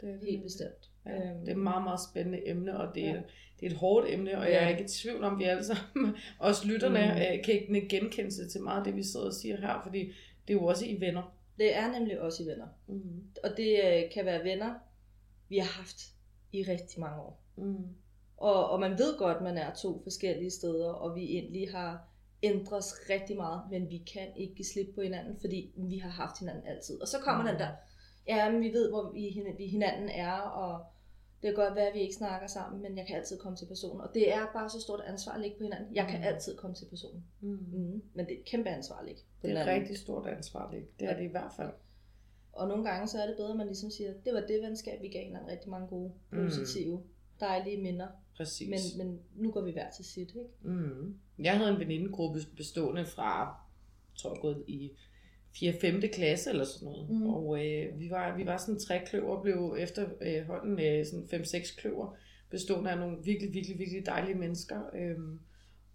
Det er det. Helt bestemt. Ja, Øhm. det er et meget, meget spændende emne, og det er, Ja. det er et hårdt emne, og Ja. jeg er ikke i tvivl om, vi alle sammen, os lytterne, Mm. mm. kan ikke genkende sig til meget af det, vi sidder og siger her, fordi det er jo også i venner. Det er nemlig også i venner, Mm. og det øh, kan være venner, vi har haft i rigtig mange år. Mm. Og, og man ved godt, at man er to forskellige steder, og vi egentlig har ændret os rigtig meget, men vi kan ikke give slip på hinanden, fordi vi har haft hinanden altid. Og så kommer Mm. den der, ja, men vi ved, hvor vi, vi hinanden er, og det kan godt være, at vi ikke snakker sammen, men jeg kan altid komme til personen. Og det er bare så stort ansvar at ligge på hinanden. Jeg kan Mm. altid komme til personen. Mm. Mm. Men det er et kæmpe ansvar at ligge Det er et rigtig stort ansvar, det, det er det i hvert fald. Og nogle gange så er det bedre, at man ligesom siger, det var det venskab, vi gav hinanden rigtig mange gode, Mm. positive, dejlige minder. Præcis. Men, men nu går vi hver til sit, ikke? Mm. Jeg havde en venindegruppe bestående fra, tror jeg gået i 4. 5. klasse eller sådan noget. Mm. Og øh, vi, var, vi var sådan tre kløver, blev efterhånden øh, sådan 5-6 kløver, bestående af nogle virkelig, virkelig, virkelig dejlige mennesker. Øhm,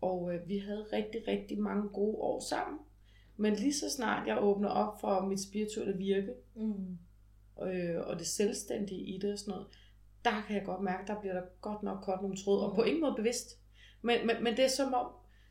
og øh, vi havde rigtig, rigtig mange gode år sammen. Men lige så snart jeg åbner op for mit spirituelle virke, Mm. øh, og det selvstændige i det og sådan noget, der kan jeg godt mærke, der bliver der godt nok kort nogle tråd, og Mm. på ingen måde bevidst. Men, men, men det er som om,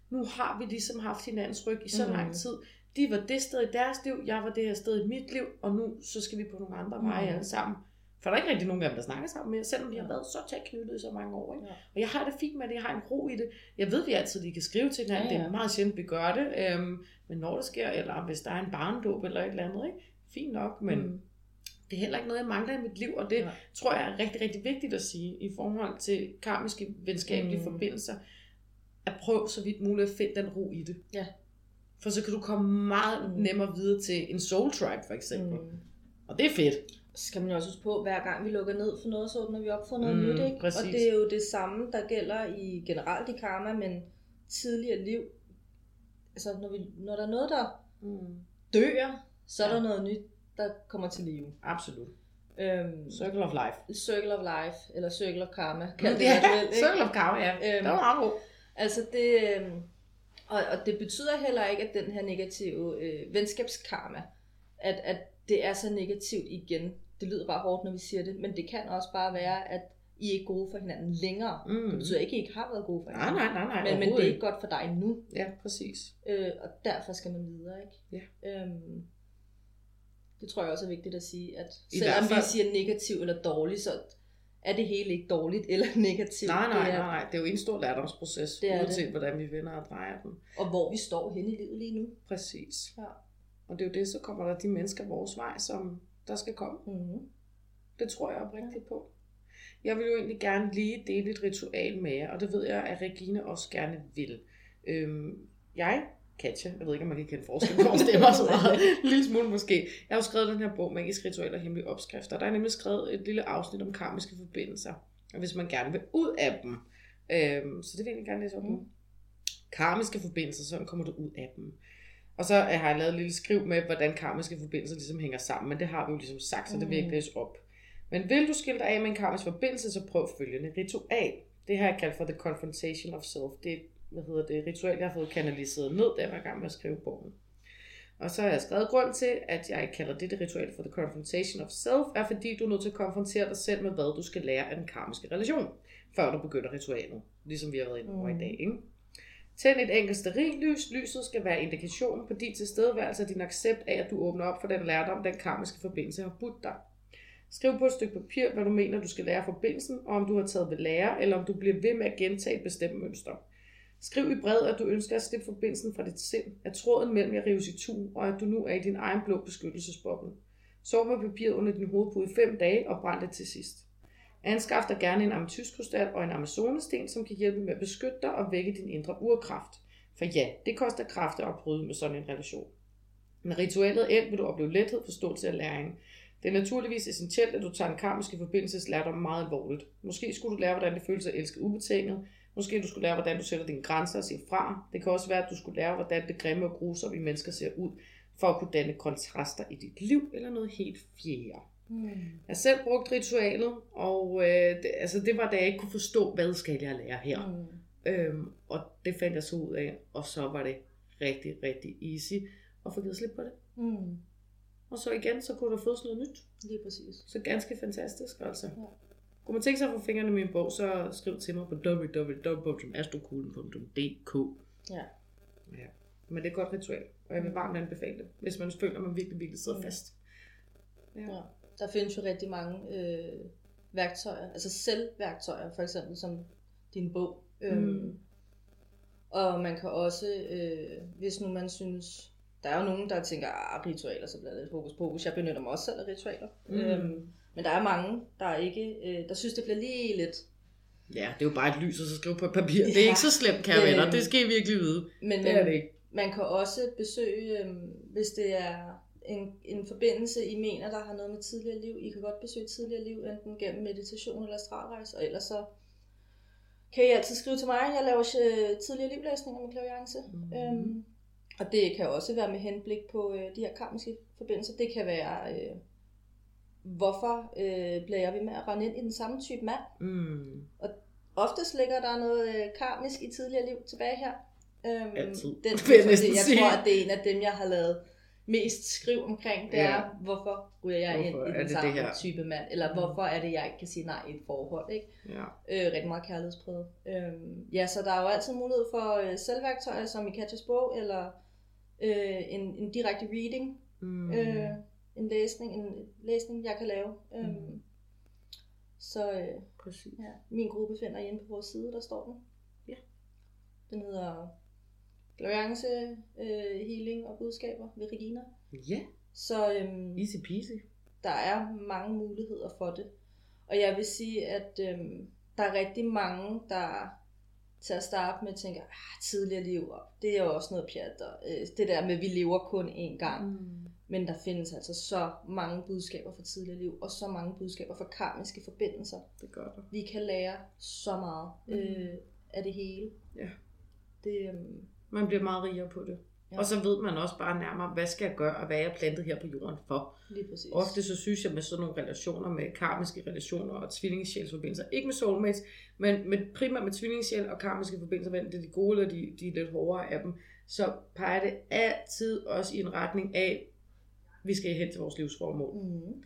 nu har vi ligesom haft hinandens ryg i så Mm. lang tid. De var det sted i deres liv, jeg var det her sted i mit liv, og nu så skal vi på nogle andre Mm. veje alle sammen. For der er ikke rigtig nogen af dem, der snakker sammen mere, selvom vi har været så tæt knyttet i så mange år. Ikke? Ja. Og jeg har det fint med det, jeg har en ro i det. Jeg ved, vi altid lige kan skrive til hinanden, Ja, ja. det er meget sjældent, vi gør det. Øhm, men når det sker, eller hvis der er en barndåb eller et eller andet, ikke? fint nok, men Mm. Det er heller ikke noget, jeg mangler i mit liv, og det Ja. tror jeg er rigtig, rigtig vigtigt at sige i forhold til karmiske venskabelige mm. Forbindelser. At prøve så vidt muligt at finde den ro i det. Ja. For så kan du komme meget Mm. mm. nemmere videre til en soul tribe for eksempel. Mm. Og det er fedt. Så skal man jo også huske på, hver gang vi lukker ned for noget, så åbner vi op for noget Mm, nyt. Ikke? præcis. Og det er jo det samme, der gælder i generelt i karma, men tidligere liv. Altså, når, vi, når der er noget, der Mm. dør, så er Ja. der noget nyt, der kommer til live. Absolut. Øhm, Circle of life. circle of life, eller circle of karma, kald det, ja, vil. ikke? circle of karma, ja. Øhm, det var meget. Altså det, øh, og, og det betyder heller ikke, at den her negative øh, venskabskarma, at, at det er så negativt igen. Det lyder bare hårdt, når vi siger det, men det kan også bare være, at I er ikke gode for hinanden længere. Mm. Det betyder ikke, at I ikke har været gode for Nej, hinanden. nej, nej, nej. men, men det er ikke godt for dig nu, Ja, præcis. øh, og derfor skal man videre, ikke? Ja. Øhm, det tror jeg også er vigtigt at sige, at I selvom vi siger negativ eller dårlig, så er det hele ikke dårligt eller negativt. Nej, nej, det nej, er, nej. Det er jo en stor lærdomsproces, Det er det. uanset hvordan vi vender og drejer den. Og hvor vi står henne i livet lige nu. Præcis. Ja. Og det er jo det, så kommer der de mennesker vores vej, som der skal komme. Mm-hmm. Det tror jeg oprigtigt på. Jeg vil jo egentlig gerne lige dele et ritual med jer, og det ved jeg, at Regine også gerne vil. Øhm, jeg, Katja, jeg ved ikke, om man kan kende forskel på stemmer så meget, en lille smule måske. Jeg har jo skrevet den her bog, Magisk Ritual og Hemmelige Opskrifter. Der er nemlig skrevet et lille afsnit om karmiske forbindelser, og hvis man gerne vil ud af dem. Øhm, så det vil jeg gerne læse op nu. Mm. Karmiske forbindelser, sådan kommer du ud af dem. Og så har jeg lavet et lille skriv med, hvordan karmiske forbindelser ligesom hænger sammen, men det har vi jo ligesom sagt, så det vil jeg ikke Mm. læse op. Men vil du skille dig af med en karmisk forbindelse, så prøv følgende ritual. Det her er kaldt for The Confrontation of Self. Det er hvad hedder det, ritual, jeg har fået kanaliseret ned, da jeg var i gang med at skrive bogen. Og så har jeg skrevet grund til, at jeg kalder det det ritual for The Confrontation of Self, er fordi du er nødt til at konfrontere dig selv med, hvad du skal lære af den karmiske relation, før du begynder ritualet, ligesom vi har været inde over Mm. i dag. Ikke? Tænd et enkelt sterillys. Lyset skal være indikation på din tilstedeværelse og din accept af, at du åbner op for den lærdom, den karmiske forbindelse har budt dig. Skriv på et stykke papir, hvad du mener, du skal lære af forbindelsen, og om du har taget ved lære, eller om du bliver ved med at gentage et bestemt mønster. Skriv i brevet, at du ønsker at slippe forbindelsen fra dit sind, at tråden mellem jer rives i tu, og at du nu er i din egen blå beskyttelsesboble. Sov med papiret under din hovedpude i fem dage og brænd det til sidst. Anskaf dig gerne en ametystkrystal og en amazonesten, som kan hjælpe med at beskytte dig og vække din indre urkraft. For ja, det koster kræfter at bryde med sådan en relation. Med ritualet end vil du opleve lethed, forståelse og læring. Det er naturligvis essentielt, at du tager en karmiske forbindelseslærdom meget alvorligt. Måske skulle du lære, hvordan det føles at elske ubetinget. Måske du skulle lære, hvordan du sætter dine grænser og siger fra. Det kan også være, at du skulle lære, hvordan det grimme og grusomme i mennesker ser ud, for at kunne danne kontraster i dit liv, eller noget helt fjerde. Mm. Jeg selv brugt ritualet, og øh, det, altså det var da jeg ikke kunne forstå, hvad skal jeg lære her. Mm. Øhm, og det fandt jeg så ud af, og så var det rigtig, rigtig easy at få givet slip på det. Mm. Og så igen, så kunne der fås noget nyt. Lige præcis. Så ganske fantastisk, altså. Ja. Kunne man tænke sig at få fingrene i min bog, så skriv til mig på www.astrokuglen.dk Ja. ja. Men det er et godt ritual, og jeg vil varmt anbefale det, hvis man føler, at man virkelig, virkelig sidder fast. Ja. Ja. Der findes jo rigtig mange øh, værktøjer, altså selvværktøjer, for eksempel som din bog. Øhm, Mm. Og man kan også, øh, hvis nu man synes, der er jo nogen, der tænker, ah, ritualer, så bliver det lidt hokus pokus. Jeg benytter mig også selv af ritualer. Mm. Øhm, men der er mange, der ikke, øh, der synes, det bliver lige lidt. ja, det er jo bare et lys, og så skrive på et papir. Det er Ja. ikke så slemt, kære Øh. venner. Det skal I virkelig vide. Men Det er det ikke. man kan også besøge, øh, hvis det er en, en forbindelse, I mener, der har noget med tidligere liv. I kan godt besøge tidligere liv, enten gennem meditation eller astralrejse, og ellers så kan I altid skrive til mig. Jeg laver øh, tidligere livlæsninger med klaviance. Mm. Øhm, og det kan også være med henblik på øh, de her karmiske forbindelser. Det kan være, øh, hvorfor øh, bliver jeg ved med at rende ind i den samme type mand? Mm. Oftest ligger der noget øh, karmisk i tidligere liv tilbage her. Øhm, Altid, Den, jeg næsten jeg sige. tror, at det er en af dem, jeg har lavet mest skriv omkring. Det Ja. er, hvorfor ryger jeg ind Hvorfor i er den det samme det her? type mand? Eller Mm. hvorfor er det, jeg ikke kan sige nej i et forhold? Ikke? Ja. Øh, rigtig meget kærlighedspræget. Øhm, ja, så der er jo altid mulighed for øh, selvværktøjer, som i Katjas bog, eller øh, en, en direkte reading, Mm. øh, en læsning, en læsning, jeg kan lave. Øhm, Mm. Så øh, Præcis. Ja, min gruppe finder I inde på vores side, der står den. Ja. Den hedder Gloriance, øh, Healing og Budskaber ved Regina. Ja, Så øhm, easy peasy. der er mange muligheder for det. Og jeg vil sige, at øhm, der er rigtig mange, der til at starte med tænker, ah, tidligere liv, det er jo også noget pjat, og øh, det der med, at vi lever kun én gang. Mm. Men der findes altså så mange budskaber for tidligere liv, og så mange budskaber for karmiske forbindelser. Det gør det. Vi kan lære så meget Mm. øh, af det hele. Ja. Det, øhm, Man bliver meget rigere på det. Ja. Og så ved man også bare nærmere, hvad skal jeg gøre, og hvad er jeg plantet her på jorden for. lige præcis. Ofte så synes jeg med sådan nogle relationer, med karmiske relationer og tvillingesjælsforbindelser, ikke med soulmates, men med, primært med tvillingesjæl og karmiske forbindelser, enten det er de gode eller de, de lidt hårdere af dem, så peger det altid også i en retning af, vi skal hen til vores livsformål. Mm.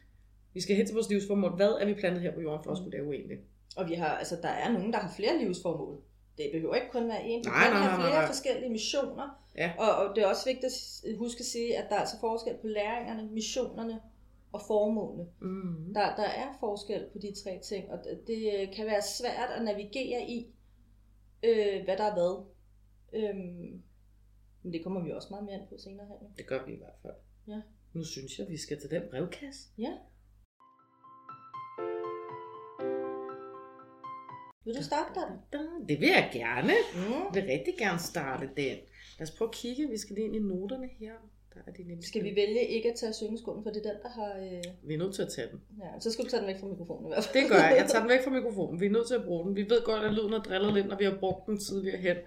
Vi skal hen til vores livsformål. Hvad er vi plantet her på jorden for at skulle lave egentlig? Og vi har, altså, der er nogen, der har flere livsformål. Det behøver ikke kun være én. Vi Nej, kan nej, have flere nej, nej. forskellige missioner. Ja. Og, og det er også vigtigt at huske at sige, at der er altså forskel på læringerne, missionerne og formålene. Mm. Der, der er forskel på de tre ting, og det- det kan være svært at navigere i, øh, hvad der er hvad. Øhm, men det kommer vi også meget mere ind på senere her. Det gør vi i hvert fald. Ja. Nu synes jeg, vi skal til den brevkasse. Ja. Vil du starte der? Det vil jeg gerne. Mm. Jeg vil rigtig gerne starte den. Lad os prøve at kigge. Vi skal lige ind i noterne her. Der er de nemlig. Skal vi vælge ikke at tage syngeskolen, for det er den, der har... Øh... Vi er nødt til at tage den. Ja, så skal du tage den væk fra mikrofonen i hvert fald. Det gør jeg. Jeg tager den væk fra mikrofonen. Vi er nødt til at bruge den. Vi ved godt, at lyden har drillet lidt, når vi har brugt den tidligere hen.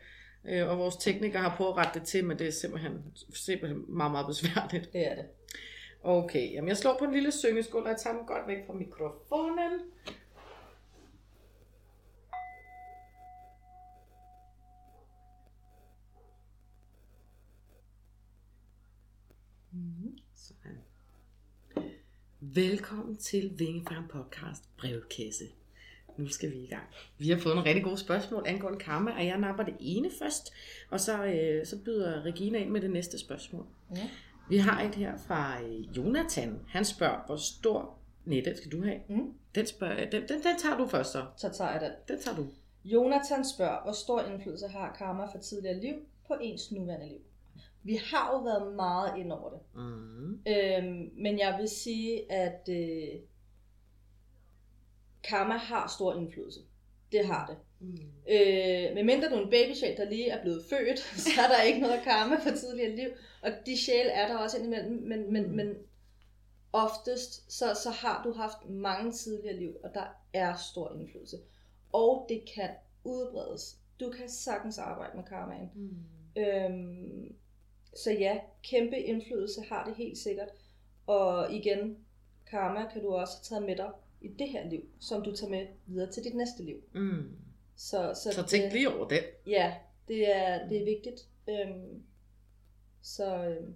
Øh, Og vores teknikere har prøvet at rette det til, men det er simpelthen, simpelthen meget, meget besværligt. Det er det. Okay, jamen jeg slår på en lille syngeskål, og jeg tager den godt væk fra mikrofonen. Mm. Sådan. Velkommen til Vingefarm Podcast Brevkasse. Nu skal vi i gang. Vi har fået nogle rigtig gode spørgsmål angående karma, og jeg napper det ene først, og så, øh, så byder Regina ind med det næste spørgsmål. Ja. Vi har et her fra øh, Jonathan. Han spørger, hvor stor... Nej, den skal du have. Mm. Den, spørger, den, den, den tager du først så. Så tager jeg den. Den tager du. Jonathan spørger, hvor stor indflydelse har karma for tidligere liv på ens nuværende liv? Vi har jo været meget ind over det. Mm. Øhm, men jeg vil sige, at øh, karma har stor indflydelse. Det har det. Mm. Øh, medmindre du er en babysjæl, der lige er blevet født, så er der ikke noget karma for tidligere liv. Og de sjæle er der også indimellem, men, men, Mm. men oftest, så, så har du haft mange tidligere liv, og der er stor indflydelse. Og det kan udbredes. Du kan sagtens arbejde med karmaen. Mm. Øhm, så ja, kæmpe indflydelse har det helt sikkert. Og igen, karma kan du også have taget med dig i det her liv, som du tager med videre til dit næste liv. Mm. Så, så, Så tænk det, lige over det. Ja, det er, det er vigtigt. Øhm, så øhm,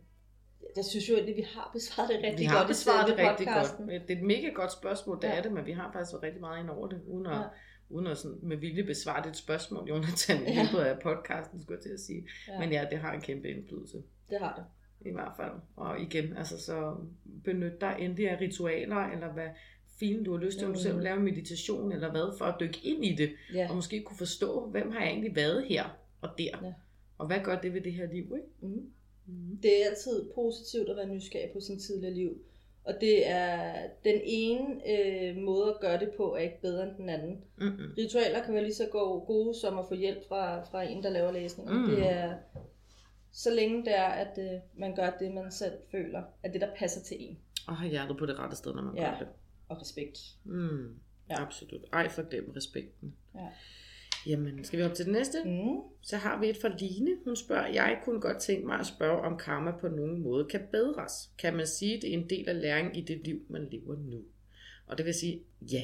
jeg synes jo egentlig, vi har besvaret det rigtig vi godt har i besvaret det selve rigtig podcasten. godt. Det er et mega godt spørgsmål, det Ja. er det, men vi har faktisk været rigtig meget ind over det, uden at, Ja. uden at sådan med vilje besvare dit spørgsmål, Jonathan, i Ja. løbet af podcasten, skulle jeg til at sige. Ja. Men ja, det har en kæmpe indflydelse. det har det. I hvert fald. Og igen, altså så benyt dig endelig af ritualer, eller hvad fint du har lyst til, om du Mm. selv lave meditation, eller hvad, for at dykke ind i det, Ja. og måske kunne forstå, hvem har jeg egentlig været her og der, Ja. og hvad gør det ved det her liv, ikke? Mm. Mm. Det er altid positivt at være nysgerrig på sin tidligere liv. Og det er den ene øh, måde at gøre det på, er ikke bedre end den anden. Mm-mm. Ritualer kan være lige så go- gode som at få hjælp fra, fra en, der laver læsninger. Mm. Det er så længe det er, at øh, man gør det, man selv føler, at det, der passer til en. Og have hjertet på det rette sted, når man Ja. gør det. Og respekt. Mm, Ja. Absolut. Ej, for glem respekten. Ja. Jamen, skal vi op til det næste? Mm. Så har vi et fra Line. Hun spørger, jeg kunne godt tænke mig at spørge, om karma på nogen måde kan bedres. Kan man sige, det er en del af læring i det liv, man lever nu? Og det vil sige, ja,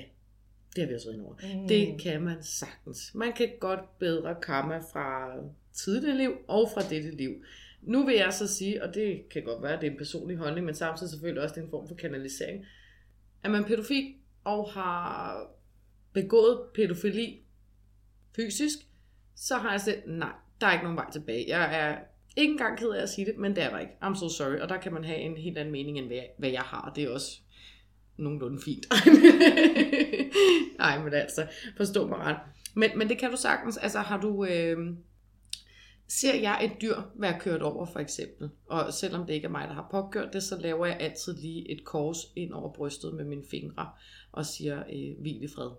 det har vi også været over. Mm. Det kan man sagtens. Man kan godt bedre karma fra tidligere liv og fra dette liv. Nu vil jeg så sige, og det kan godt være, at det er en personlig holdning, men samtidig selvfølgelig også det er en form for kanalisering. Er man pædofil og har begået pædofili fysisk, så har jeg sagt, nej, der er ikke nogen vej tilbage. Jeg er ikke engang ked af at sige det, men det er der ikke. I'm so sorry. Og der kan man have en helt anden mening, end hvad jeg, hvad jeg har. Det er også nogenlunde fint. Nej, men altså, forstå mig ret. Men, men det kan du sagtens. Altså, har du... Øh, ser jeg et dyr være kørt over, for eksempel, og selvom det ikke er mig, der har påkørt det, så laver jeg altid lige et kors ind over brystet med mine fingre, og siger, øh, hvil i fred.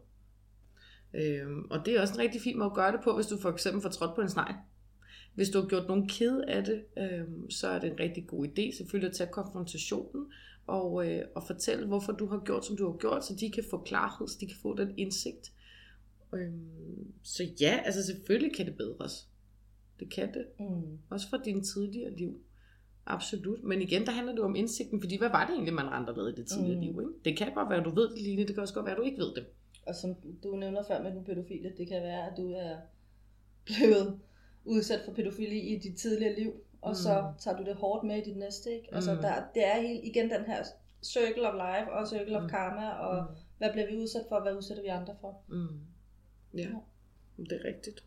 Øhm, og det er også en rigtig fin måde at gøre det på, hvis du for eksempel får trådt på en snegl. Hvis du har gjort nogen ked af det, øhm, så er det en rigtig god idé selvfølgelig at tage konfrontationen og, øh, og fortælle, hvorfor du har gjort, som du har gjort, så de kan få klarhed, så de kan få den indsigt. Øhm, så ja, altså selvfølgelig kan det bedres. Det kan det. Mm. Også fra dine tidligere liv. Absolut. Men igen, der handler det om indsigten, fordi hvad var det egentlig, man rendte ved i det tidligere Mm. mm. liv? Ikke? Det kan godt være, at du ved det, Line. Det kan også godt være, at du ikke ved det. Og som du nævner før med den pædofile, det kan være, at du er blevet udsat for pædofili i dit tidligere liv, og så Mm. tager du det hårdt med i dit næste. Ikke? Altså, Mm. der, det er helt, igen den her circle of life og circle of Mm. karma, og hvad bliver vi udsat for, og hvad udsætter vi andre for? Mm. Ja, Ja. det er rigtigt.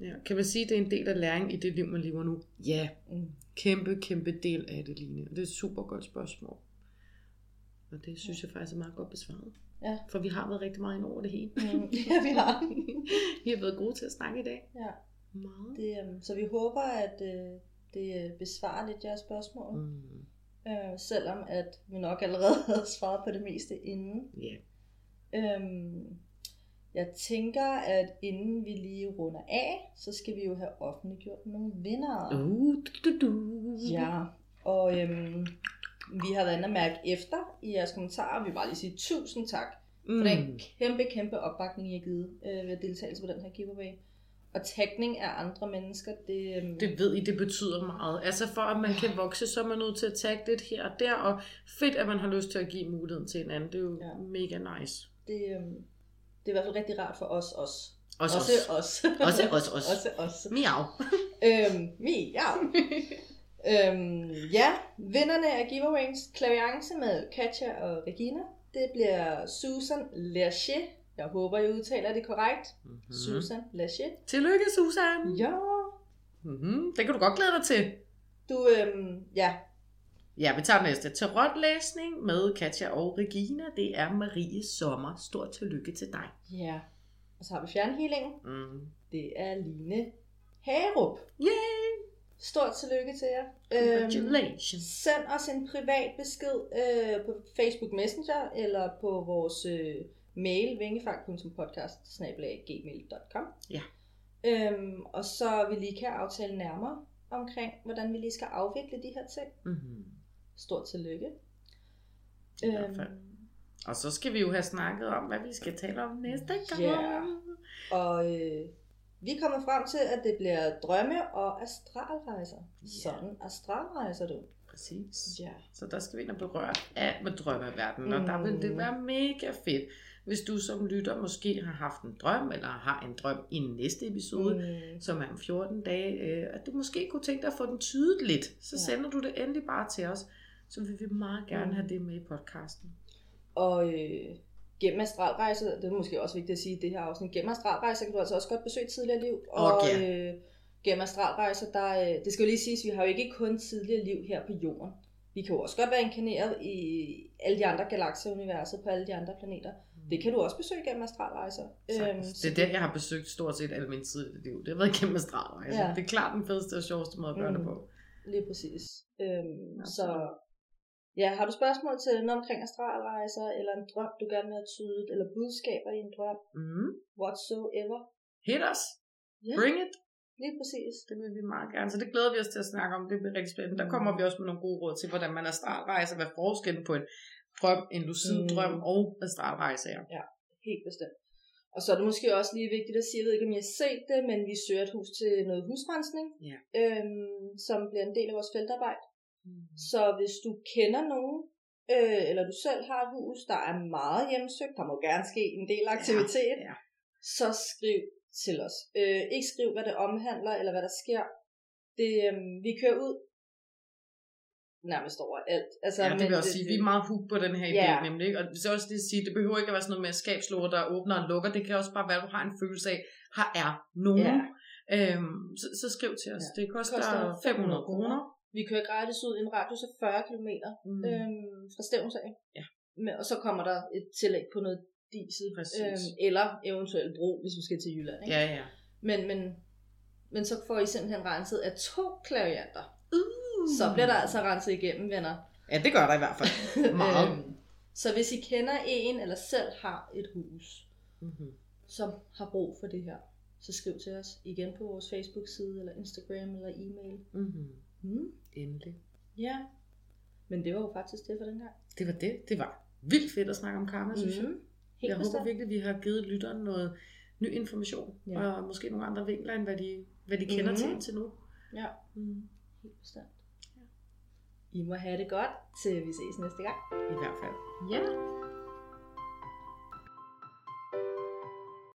Ja. Kan man sige, at det er en del af læring i det liv, man lever nu? Ja, Mm. kæmpe, kæmpe del af det, Line. Og det er et super godt spørgsmål. Og det synes jeg faktisk er meget godt besvaret. Ja. For vi har været rigtig meget ind over det hele. Mm. ja, vi har. vi har været gode til at snakke i dag. Ja. Meget. Det, øhm, så vi håber, at øh, det øh, besvarer lidt jeres spørgsmål, mm. Øh, selvom at vi nok allerede havde svaret på det meste inden. Ja. Øhm, jeg tænker, at inden vi lige runder af, så skal vi jo have offentliggjort nogle vinder. Uh, du, du, du. Ja, og øhm, vi har været og mærke efter i jeres kommentarer. Vi vil bare lige sige tusind tak for Mm. den kæmpe, kæmpe opbakning, I har givet øh, ved deltagelse på den her giveaway. Og tagning af andre mennesker, det, øhm, Det ved I, det betyder meget. Altså for at man kan vokse, så er man nødt til at tagge lidt her og der, og fedt, at man har lyst til at give muligheden til en anden. Det er jo ja. mega nice. det, øhm, det er i hvert fald rigtig rart for os også. Også, Også os. os. Også os, os. Også os. Miau. Øhm, mi, ja. øhm, ja, vinderne af giveaways klaviance med Katja og Regina, det bliver Susan Lerche. Jeg håber, jeg udtaler det korrekt. Mm. Susan Lerche. Tillykke, Susan. Ja. Mm-hmm. Det kan du godt glæde dig til. Du, øhm, ja, Ja, vi tager den næste. Tarotlæsning med Katja og Regina. Det er Marie Sommer. Stort tillykke til dig. ja. Og så har vi fjernhealing. Mm. Det er Line Hagerup. Yay! Stort tillykke til jer. Øhm, Congratulations. Send os en privat besked øh, på Facebook Messenger eller på vores øh, mail vingefang.podcast.gmail.com Ja. Øhm, og så vi lige kan aftale nærmere omkring, hvordan vi lige skal afvikle de her ting. Mm-hmm. Stort tillykke. I hvert fald. Og så skal vi jo have snakket om, hvad vi skal tale om næste gang. Ja. Og øh, vi er kommet frem til, at det bliver drømme og astralrejser. Ja. Sådan astralrejser du. Præcis. Ja. Så der skal vi ind og berøre alt med drømmeverdenen, og der Mm. vil det være mega fedt, hvis du som lytter måske har haft en drøm, eller har en drøm i næste episode, mm. Mm. som er om 14 dage, øh, at du måske kunne tænke dig at få den tydet lidt, så Ja. sender du det endelig bare til os, så vil vi meget gerne have det med i podcasten. Og øh, gennem astralrejser, det er måske også vigtigt at sige i det her afsnit, gennem astralrejser kan du altså også godt besøge tidligere liv. Og Okay. øh, gennem astralrejser, der, øh, det skal jo lige siges, vi har jo ikke kun tidligere liv her på jorden. Vi kan jo også godt være inkarneret i alle de andre galakser universet, på alle de andre planeter. Det kan du også besøge gennem astralrejser. Øhm, det er der, jeg har besøgt stort set alle mine tidligere liv. Det har været gennem astralrejser. Ja. Det er klart den fedeste og sjoveste måde at gøre det Mm. på. Lige præcis. Øhm, Ja, så ja, har du spørgsmål til noget omkring astralrejser, eller en drøm, du gerne vil have tydet, eller budskaber i en drøm, Mm. whatsoever. Hit us. Ja, Bring it. lige præcis. Det vil vi meget gerne. Så det glæder vi os til at snakke om. Det bliver rigtig spændende. Der Mm. kommer vi også med nogle gode råd til, hvordan man astralrejser. Hvad forskellen på en drøm, en lucid Mm. drøm og astralrejse er. Helt bestemt. Og så er det måske også lige vigtigt at sige, jeg ved ikke om I har set det, men vi søger et hus til noget husrensning, Ja. øhm, som bliver en del af vores feltarbejde. Mm. Så hvis du kender nogen, øh, eller du selv har et hus, der er meget hjemsøgt, der må gerne ske en del aktivitet, Ja. så skriv til os. Øh, ikke skriv, hvad det omhandler, eller hvad der sker. Det, øhm, vi kører ud nærmest over alt. Altså, Ja, det vil jeg også sige. Vi er meget hooked på den her idé, Ja. nemlig. Ikke? Og det er også lige at sige, det behøver ikke at være sådan noget med skabslåger, der åbner og lukker. Det kan også bare være, at du har en følelse af, her er nogen. Ja. Øhm, så, så skriv til os. Ja. Det koster, Koster 500 kroner. Vi kører gratis ud i en radius af 40 km Mm. øhm, fra Stævnsag. Ja. Men, og så kommer der et tillæg på noget diesel. Præcis. Øhm, eller eventuelt bro, hvis vi skal til Jylland. Ikke? Ja, ja. Men, men, men så får I simpelthen renset af to klavianter. Uh. Så bliver der altså renset igennem, venner. Ja, det gør der i hvert fald. Meget. Øhm, så hvis I kender en, eller selv har et hus, mm-hmm. som har brug for det her, så skriv til os igen på vores Facebook-side, eller Instagram, eller e-mail. Mm-hmm. Hmm? Endelig. Ja. Men det var jo faktisk det for den gang. Det var det. Det var vildt fedt at snakke om karma, synes jeg. Mhm. Helt Jeg bestemt. håber virkelig, at vi har givet lytteren noget ny information, Ja. ja. og måske nogle andre vinkler, end hvad de, hvad de kender Mhm. til indtil nu. Ja, Mm. helt bestemt. I må have det godt, til vi ses næste gang. I hvert fald. Ja.